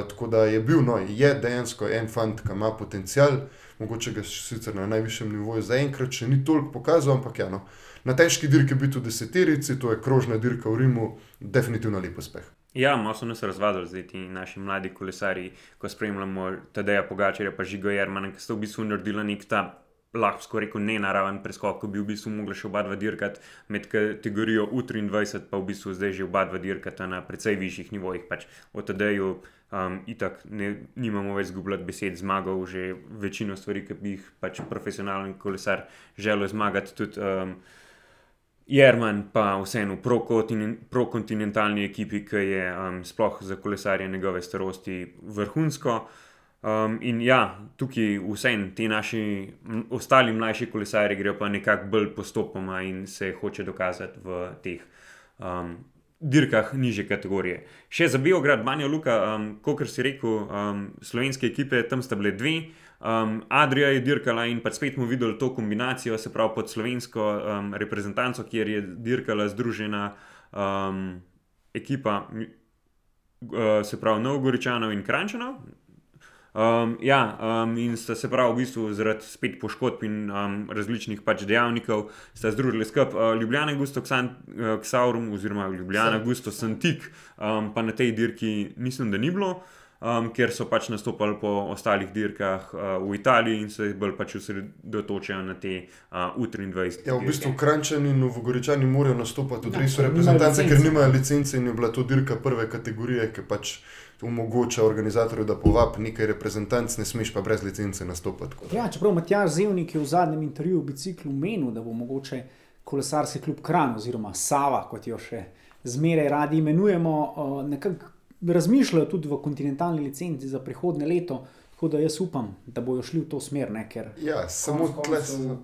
tako da je bil, no, je dejansko en fant, ki ima potencial, mogoče ga sicer na najvišjem nivoju zaenkrat še ni toliko pokazal, ampak ja, no, na težki dirki biti v deseterici, to je krožna dirka v Rimu, definitivno lep uspeh. Ja, malo so nas razvadili, zdaj ti naši mladi kolesari, ko spremljamo Tadeja Pogačarja, pa Žigo Jermana, ki so v bistvu naredili nek ta. Lahko rekel, ne naraven preskok, ko bi v bistvu mogli še oba dva dirkati med kategorijo U23, pa v bistvu zdaj že oba dva dirkata na precej višjih nivojih. Pač od tedaj, um, itak, ne, nimamo več zgubljati besed, zmagal že večino stvari, ki bi jih pač profesionalen kolesar želel zmagati. Tudi, um, Jerman pa vseeno v prokontinentalni ekipi, ki je um, sploh za kolesarje njegove starosti vrhunsko. Um, in ja, tukaj vseeno ti naši ostali mlajši kolesari grejo pa nekako bolj postopoma in se hoče dokazati v teh um, dirkah niže kategorije. Še za Biograd, Banja Luka, um, kot si rekel, um, slovenske ekipe, tam sta bile dve. Um, Adrija je dirkala in pa spet smo videli to kombinacijo, se pravi pod slovensko um, reprezentanco, kjer je dirkala združena um, ekipa, uh, se pravi Novogoričanov in Krančanov. Um, ja, um, in sta se pravi v bistvu zaradi spet poškodb in um, različnih pač dejavnikov združili skupaj. Uh, Ljubljana, Gusto Ksaurum, oziroma Ljubljana, Gusto Santik, um, pa na tej dirki mislim, da ni bilo um, ker so pač nastopali po ostalih dirkah uh, v Italiji in se bolj pač osredotočajo na te uh, U23. Ja, v bistvu Krančani in Novogoričani morajo nastopati tudi so reprezentance, ker nimajo licence in je bila to dirka prve kategorije, ki pač. Omogoča organizatorju, da povabi nekaj reprezentanc, ne smeš pa brez licence nastopati. Ja, čeprav Matjaž Zevnik je v zadnjem intervjuju v biciklu menil, da bo mogoče kolesarski klub Kran oziroma Sava, kot jo še zmeraj radi imenujemo, nekako razmišljajo tudi v kontinentalni licenci za prihodne leto. Tako da jaz upam, da bodo šli v to smer. Ne, ker, ja, tle,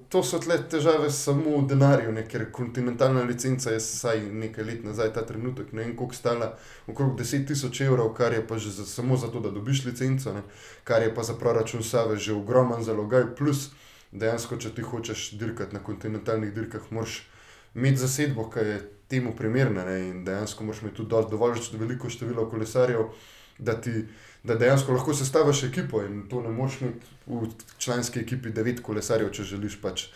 to so tle težave samo v denarju, ne, ker kontinentalna licenca je vsaj nekaj let nazaj, ta trenutek, ne vem, koliko stala, okrog 10 tisoč evrov, kar je pa že za, samo zato, da dobiš licenco, ne, kar je pa za proračun Save že ogromen zalogaj. Plus, dejansko, če ti hočeš dirkati na kontinentalnih dirkah, moraš imeti zasedbo, ki je temu primerne. Ne? In dejansko moraš imeti tudi dovolj veliko število kolesarjev, da, ti, da dejansko lahko sestaviš ekipo. In to ne moreš imeti v članski ekipi devet kolesarjev, če želiš pač.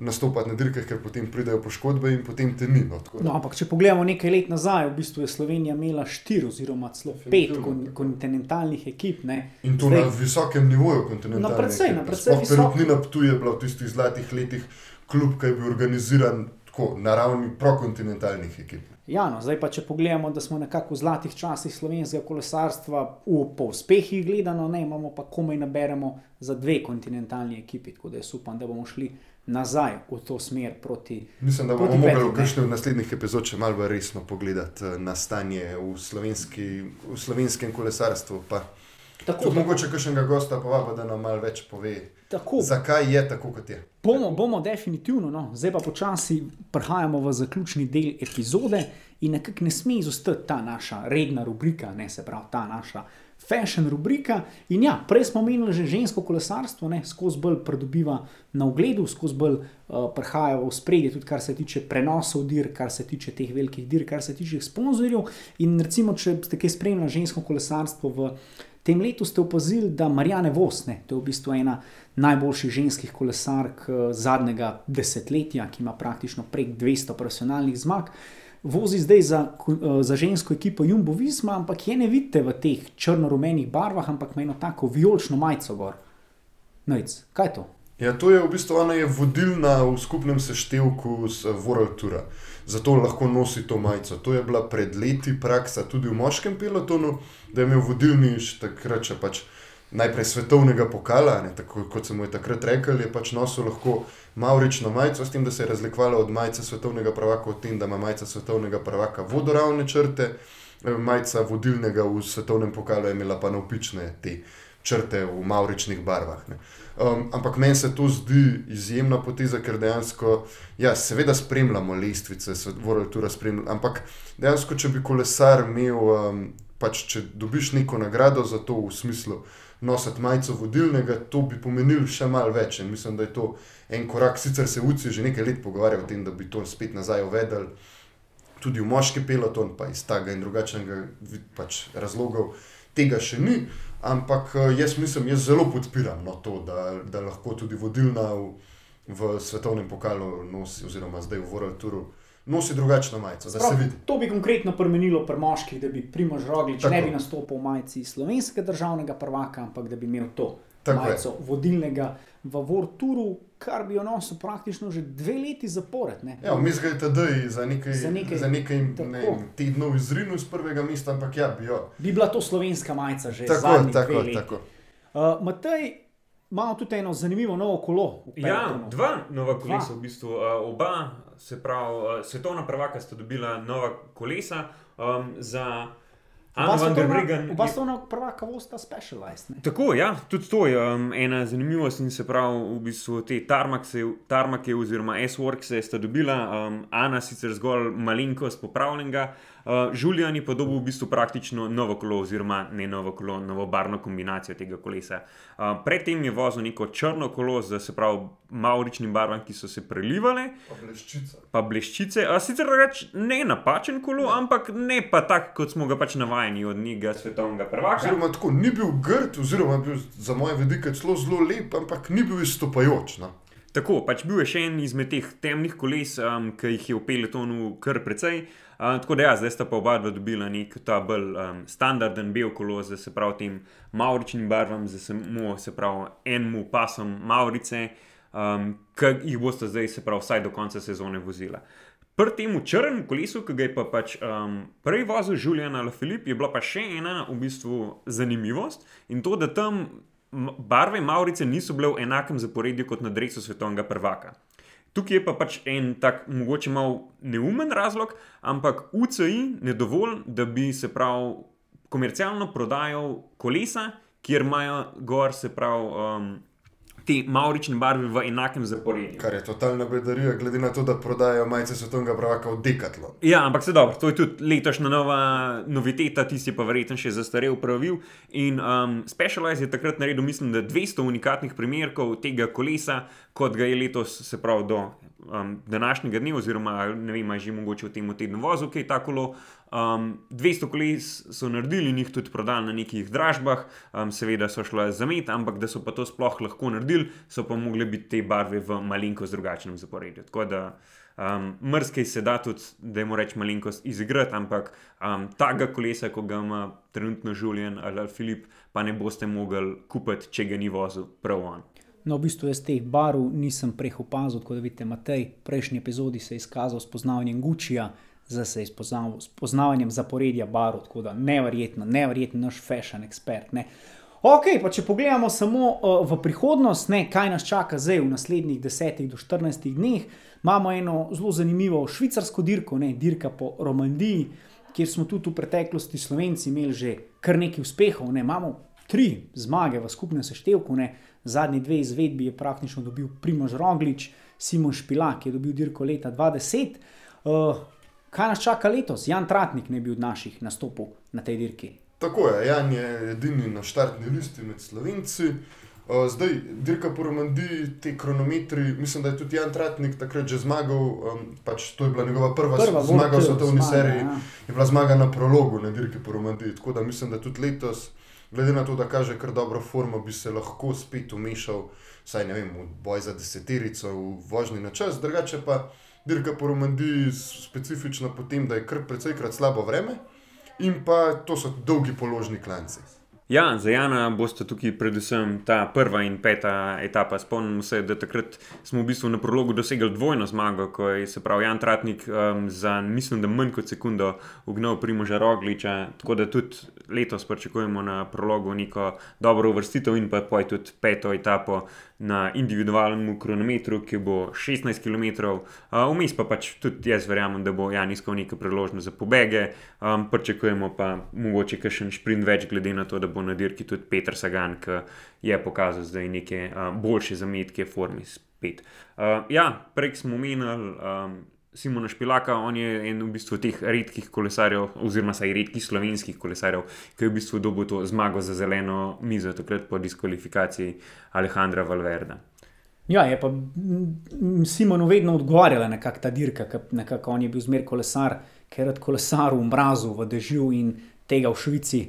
Nastopati na dirkah, ker potem pridejo poškodbe, in potem te ni. No, no, ampak, če pogledamo nekaj let nazaj, v bistvu je Slovenija imela štiri, oziroma celo pet kon kontinentalnih ekip. Ne. In to Zdaj, na visokem nivoju kontinentalnih. Na predvsej, na predvsej. Perutnina Ptuj je bila v tistih zlatih letih klub, ki je bil organiziran tako na ravni prokontinentalnih ekip. Ja, no, zdaj pa če pogledamo, da smo nekako v zlatih časih slovenskega kolesarstva, v, po uspehih gledano, ne, imamo pa komaj naberemo za dve kontinentalni ekipi. Tako da jaz upam, da bomo šli nazaj v to smer proti. Mislim, da bomo mogli v kakšnem naslednjih epizodah malo resno pogledati eh, na stanje v, slovenski, v slovenskem kolesarstvu. Pa. Tako, tako. Mogoče kakšnega gosta povabimo, da nam malo več pove. Tako. Zakaj je tako, kot je? Bomo, bomo definitivno, no. zdaj pa počasi prehajamo v zaključni del epizode in nekako ne sme izostati ta naša redna rubrika, ne se pravi ta naša fashion rubrika. In ja, prej smo omenili že žensko kolesarstvo, ne skozi bolj pridobiva na ogledu, skozi bolj uh, prihaja v spredje, tudi kar se tiče prenosov dir, kar se tiče teh velikih dir, kar se tiče sponzorjev. In recimo, če ste kaj spremljali žensko kolesarstvo v tem letu ste opazili, da Marijane Vosne, to je v bistvu ena najboljših ženskih kolesark eh, zadnjega desetletja, ki ima praktično prek 200 profesionalnih zmag, vozi zdaj za, eh, za žensko ekipo Jumbo Visma, ampak je ne vidite v teh črno-rumenih barvah, ampak ima eno tako vijolično majico gor. Nojc, kaj je to? Ja, to je v bistvu ona je vodilna v skupnem seštevku z World Tour. Zato lahko nosi to majico. To je bila pred leti praksa tudi v moškem pelotonu, da je imel vodilni takrat, če pač najprej svetovnega pokala, ne, tako kot sem mu je takrat rekel, je pač nosil lahko maurično majico, s tem, da se je razlikovala od majice svetovnega prvaka, v tem, da ima majica svetovnega prvaka vodoravne črte, majica vodilnega v svetovnem pokalu je imela pa navpične te črte v mauričnih barvah. Um, ampak meni se to zdi izjemna poteza, ker dejansko, ja, seveda spremljamo lestvice, se World Tour spremlja, ampak dejansko, če bi kolesar imel, um, pač če dobiš neko nagrado za to v smislu nositi majico vodilnega, to bi pomenilo še malo več. In mislim, da je to en korak. Sicer se UCI že nekaj let pogovarjajo o tem, da bi to spet nazaj uvedli. Tudi v moški peloton, pa iz tega in drugačnega pač razlogov, tega še ni. Ampak eh, jaz mislim, jaz zelo podpiram no, to, da, da lahko tudi vodilna v, v svetovnem pokalu nosi, oziroma zdaj v World Touru, nosi drugačno majico. Prav, to bi konkretno premenilo pri moških, da bi Primož Roglič Tako. ne bi nastopil v majici slovenskega državnega prvaka, ampak da bi imel to Tako majico je. vodilnega v World Touru, kar bi jo nosil praktično že dve leti zapored. Ja, mi zgaj tedaj za nekaj, za nekaj, za nekaj ne, tednov izrinil z prvega mesta, ampak ja, bi jo. Bi bila to slovenska majica že tako, tako, tako. Uh, Matej, imamo tudi eno zanimivo novo kolo. Ja, dva nova kolesa, dva. v bistvu. Uh, oba, se pravi, uh, svetovna prvaka sta dobila nova kolesa um, za. Oba sta ona prva, kako sta specialized. Ne? Tako, ja, tudi to je um, ena zanimivost in se pravi, v bistvu te tarmake oziroma S-Works sta dobila, um, Ana sicer zgolj malenkost popravljenega, Uh, Julian je podoben v bistvu praktično novo kolo, oziroma ne novo kolo, novo barvno kombinacijo tega kolesa. Uh, predtem je vozil neko črno kolo z se pravi mauričnim barvam, ki so se prelivale. Pa bleščice. Pa bleščice. Uh, sicer reč ne napačen kolo, ne. ampak ne pa tak, kot smo ga pač navajeni od njega svetovnega prvaka. Oziroma, tako ni bil grd, oziroma bil za moje vidike zelo, zelo lep, ampak ni bil izstopajoč. No? Tako, pač bil je še en izmed teh temnih koles, um, ki jih je v peletonu kar precej. Uh, tako da, ja, zdaj sta pa oba dva dobila nek ta bolj um, standarden bel kolo, z se pravi tem mauričnim barvam, z samo se pravi enemu pasom Maurice, um, ki jih boste zdaj se pravi vsaj do konca sezone vozila. Pri tem črnem kolesu, ki ga je pa pač um, prej vozil Julian ali Filip, je bila pa še ena v bistvu zanimivost in to, da tam barve Maurice niso bile v enakem zaporedju kot na drevesu svetovnega prvaka. Tukaj je pa pač en tak, mogoče malo neumen razlog, ampak UCI ne dovolj, da bi se prav komercialno prodajal kolesa, kjer imajo gor se prav. Um, Te maurične barve v enakem zaporedju. Kar je totalna bedarija, glede na to, da prodajajo majice svetovnega pravaka v Dekatlu. Ja, ampak se dobro, to je tudi letošnja nova noviteta, tisti pa verjetno še zastarel pravil. In um, Specialized je takrat naredil, mislim, da 200 unikatnih primerkov tega kolesa, kot ga je letos, se pravi, do um, današnjega dne, oziroma ne vem, že mogoče v tem tednu vozil, kaj je tako kolo. Um, 200 koles so naredili in jih tudi prodali na nekih dražbah, um, seveda so šle za med, ampak da so pa to sploh lahko naredili, so pa mogli biti te barve v malenkost drugačnem zaporedju. Tako da um, mrzkej se da tudi, da jim rečemo malenkost izigrati, ampak um, tega kolesa, ko ga ima trenutno Julian ali Filip, pa ne boste mogli kupiti, če ga ni vozil prav on. No, v bistvu jaz teh barv nisem prej opazil, kot vidite, Matej. V prejšnji epizodi se je izkazal s poznavanjem Gučija, zdaj se je spoznal s poznavanjem zaporedja barv, tako da nevrjetno, nevrjetno, naš fashion expert. Ne. Ok, pa če pogledamo samo uh, v prihodnost, ne, kaj nas čaka zdaj v naslednjih 10 do 14 dneh, imamo eno zelo zanimivo švicarsko dirko, ne, dirka po Romandiji, kjer smo tudi v preteklosti Slovenci imeli že kar nekaj uspehov. Ne, imamo tri zmage v skupnem seštevku. Ne, zadnji dve izvedbi je praktično dobil Primož Roglič, Simon Špilak je dobil dirko leta 2010. Uh, eh, kaj nas čaka letos? Jan Tratnik ne bi od naših nastopil na tej dirki. Tako je, Jan je edini na štartni listi med slovenci. Uh, zdaj, dirka po Romandiji, te kronometri, mislim, da je tudi Jan Tratnik takrat že zmagal. Um, pač to je bila njegova prva, prva zmaga v svetovni seriji. Ja. Je bila zmaga na prologu na dirki po Romandiji. Tako da mislim, da tudi letos glede na to, da kaže kar dobro formo, bi se lahko spet umešal, saj ne vem, v boj za deseterico, v vožnji na čas, drugače pa dirka po Romandiji specifična po tem, da je kar precejkrat slabo vreme in pa to so dolgi položni klanci. Ja, za Jana boste tukaj predvsem ta prva in peta etapa. Spomnim se, da takrat smo v bistvu na prologu dosegli dvojno zmago, ko je se pravi Jan Tratnik um, za, mislim, da manj kot sekundo ugnal Primoža Rogliča. Tako da tudi letos pričakujemo na prologu neko dobro uvrstitev in pa poj tudi peto etapo na individualnem kronometru, ki bo 16 km. Vmes pa pač tudi jaz verjamem, da bo Jan iskal nekaj priložnosti za pobege. Um, pričakujemo pa mogoče še en sprint več, glede na to, da bo na dirki tudi Petr Sagan, ki je pokazal zdaj neke uh, boljše zametke, formi spet. Uh, ja, prej smo omenili um, Simona Špilaka, on je en v bistvu teh redkih kolesarjev, oziroma saj redkih slovenskih kolesarjev, ki je v bistvu dobil to zmago za zeleno mizo, takrat po diskvalifikaciji Alejandra Valverda. Ja, je pa Simonu vedno odgovarjala nekakšna ta dirka, nekako on je bil zmer kolesar, ker je kolesar v mrazu, v dežju in tega v Švici.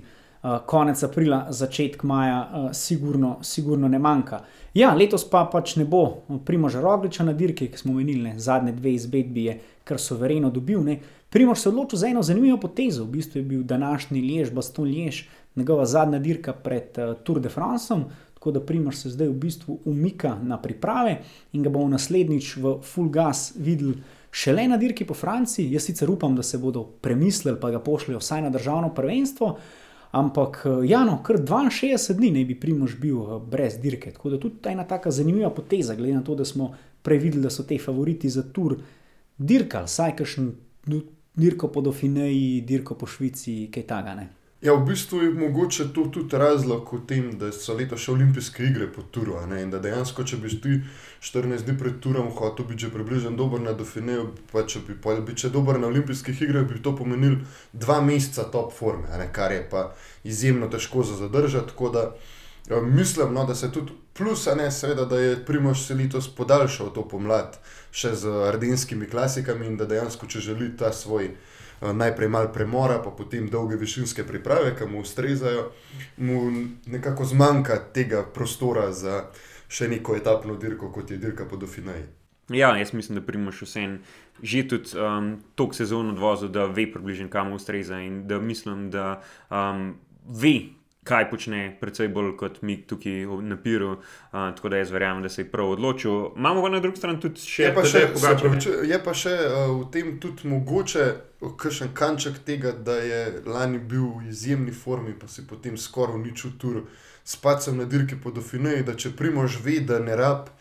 Eh, konec aprila, začetek maja, uh, sigurno, sigurno ne manjka. Ja, letos pa pač ne bo Primoža Rogliča na dirki, ki smo menili, zadnje dve izbedbi je kar sovereno dobil. Ne. Primož se je odločil za eno zanimivo potezo, v bistvu je bil današnji Lež, Baston Lež, njegova zadnja dirka pred uh, Tour de France. Tako da Primož se zdaj v bistvu umika na priprave in ga bomo naslednjič v full gas videli. Šele na dirki po Franciji, jaz sicer upam, da se bodo premislili, pa ga pošljajo vsaj na državno prvenstvo, uh, Ampak, eh, ja, no, kar 62 dni ne bi Primož bil eh, brez dirke. Tako da tudi ta ena tako zanimiva poteza, glede na to, da smo prevideli, da so te favoriti za tur dirkali, saj kakšen dirko po Dauphineji, dirko po Švici, kaj takega. Ja, v bistvu je mogoče to tudi razlog v tem, da so letos še olimpijske igre po turu. In da dejansko, če bi ti 14 dni pred turom hotel biti že približno dober na Dauphineju, pa če bi bil še dober na olimpijskih igrah, bi to pomenil dva meseca top forme, kar je pa izjemno težko za zadržati. Tako da ja, mislim, no, da se tudi plus, ne, seveda, da je Primož se letos podaljšal to pomlad še z ardenskimi klasikami in da dejansko, če želi ta svoj. Eh, najprej malo premora, pa potem dolge višinske priprave, ki mu ustrezajo, mu nekako zmanjka tega prostora za še neko etapno dirko, kot je dirka po Dofinaji. Ja, jaz mislim, da primaš vse en že tudi um, tok sezon odvozil, da ve približno kam ustreza in da mislim, da um, ve, kaj počne, predvsej bolj kot mi tukaj na Piru. Uh, tako da jaz verjamem, da se je prav odločil. Imamo pa na drugi strani tudi še nekaj, kar je pa še uh, v tem tudi mogoče. Kakšen kanček tega, da je lani bil v izjemni formi, pa si potem skoraj uničil tur, spacem na dirki po Dauphineji, da če primož ve, da ne rab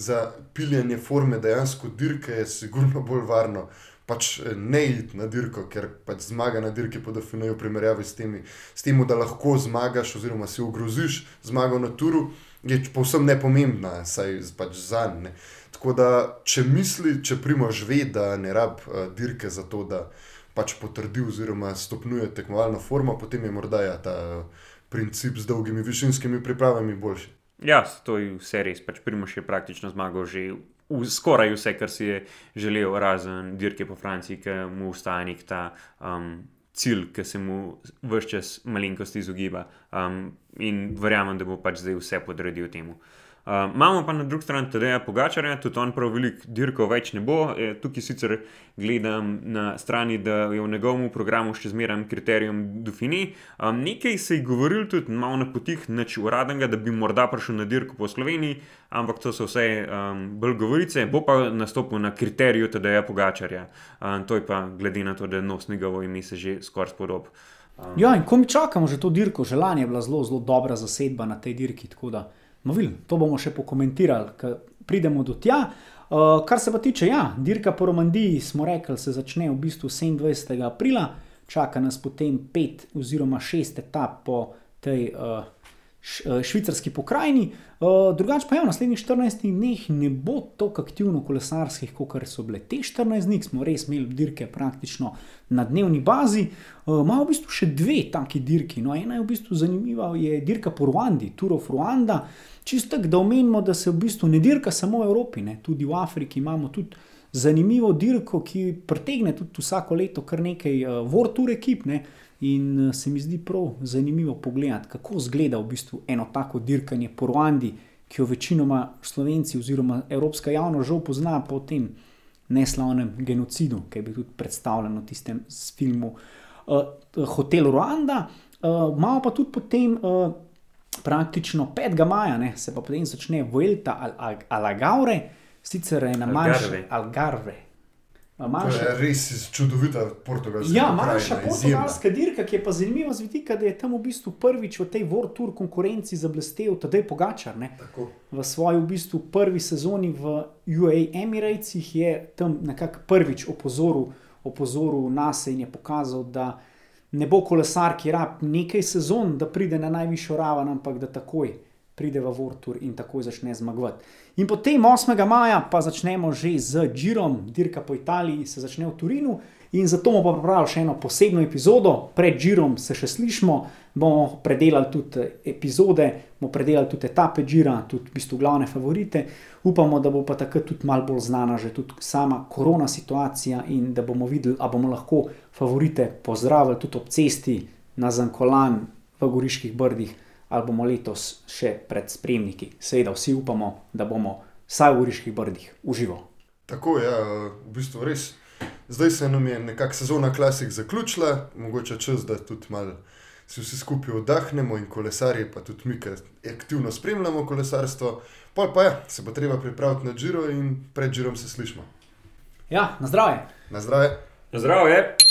za piljenje forme dejansko dirke, je sigurno bolj varno pač eh, ne iti na dirko, ker pač zmaga na dirki po v primerjavi s, temi, s tem, da lahko zmagaš, oziroma si ogroziš zmago na turu, je povsem nepomembna, saj pač za njim. Tako da, če misli, če primož ve, da ne rab uh, dirke za to, da pač potrdi, oziroma stopnjuje tekmovalno formo, potem je morda ja, ta uh, princip z dolgimi višinskimi pripravami boljši. Ja, to je vse res. Pač primož je praktično zmagal že v skoraj vse, kar si je želel, razen dirke po Franciji, ki mu ustaja nek ta um, cilj, ki se mu vse čas malenkost izogiba. Um, in verjamem, da bo pač zdaj vse podredil temu. Uh, imamo pa na drugi strani tudi Pogačarja, tudi on prav velik dirkov več ne bo. E, tukaj sicer gledam na strani, da je v njegovem programu še zmeraj kriterijum Dufini. Um, nekaj se je govoril tudi malo na potih, neč uradnega, da bi morda prišel na dirko po Sloveniji, ampak to so vse um, bolj govorice. Bo pa nastopil na kriteriju TDA Pogačarja. Um, to je pa glede na to, da nos njegovo ime se že skoraj spodob. Um, ja, in ko mi čakamo že to dirko, želanje je bila zelo, zelo dobra zasedba na tej dirki. No, vil, to bomo še pokomentirali, ko pridemo do tja. Uh, kar se pa tiče, ja, dirka po Romandiji, smo rekli, se začne v bistvu 27. aprila, čaka nas potem pet oziroma šest etap po tej uh, švicarski pokrajini. Eh, drugače pa je ja, v naslednjih 14 dneh ne bo tako aktivno kolesarskih, kot so bile te 14 dni, smo res imeli dirke praktično na dnevni bazi. Eh, v bistvu še dve taki dirki. No, ena je v bistvu zanimiva, je dirka po Ruandi, Tour of Ruanda. Čisto tako, da omenimo, da se v bistvu ne dirka samo v Evropi, ne. tudi v Afriki imamo tudi. Zanimivo dirko, ki pritegne tudi vsako leto kar nekaj uh, World Tour ekip, ne, uh, In eh, se mi zdi prav zanimivo pogledati, kako izgleda v bistvu eno tako dirkanje po Ruandi, ki jo večinoma slovenci oziroma evropska javnost žal pozna po tem neslavnem genocidu, ki je bil tudi predstavljen v tistem filmu. uh, hotel Ruanda, uh, imamo pa tudi potem. Uh, Praktično 5. maja ne, se pa potem začne Vuelta al, al, Alagaure, sicer je na manjši Algarve. Manjša, to je res čudovita portugalska dirka. Ja, manjša portugalska dirka, ki je pa zanimiva z vidika, da je tam v bistvu prvič v tej World Tour konkurenci zablestev, tedaj Pogačar. V svoji v bistvu prvi sezoni v UAE Emiratesih je tam nekako prvič opozoril, opozoril nas in je pokazal, da ne bo kolesar, ki rab nekaj sezon, da pride na najvišjo raven, ampak da takoj pride v Vortur in takoj začne zmagovati. In potem 8. maja pa začnemo že z Džirom, dirka po Italiji, se začne v Turinu. In zato bomo pripravili še eno posebno epizodo, pred Džirom se še slišmo, bomo predelali tudi epizode, bomo predelali tudi etape Džira, tudi v bistvu glavne favorite. Upamo, da bo pa takrat tudi malo bolj znana že tudi sama korona situacija in da bomo videli, ali bomo lahko favorite pozdravili tudi ob cesti na Zankolan v Goriških brdih, ali bomo letos še pred spremniki. Seveda vsi upamo, da bomo vsaj v Goriških brdih uživali. Tako je, ja, v bistvu res. Zdaj se nam je nekakšna sezona klasik zaključila, mogoče čas, da tudi malo si vsi skupaj oddahnemo in kolesarji, pa tudi mi, ki aktivno spremljamo kolesarstvo. Pa pa ja, se bo treba pripraviti na Džiro in pred Džirom se slišmo. Ja, na zdravje. Na zdravje. Na zdravje.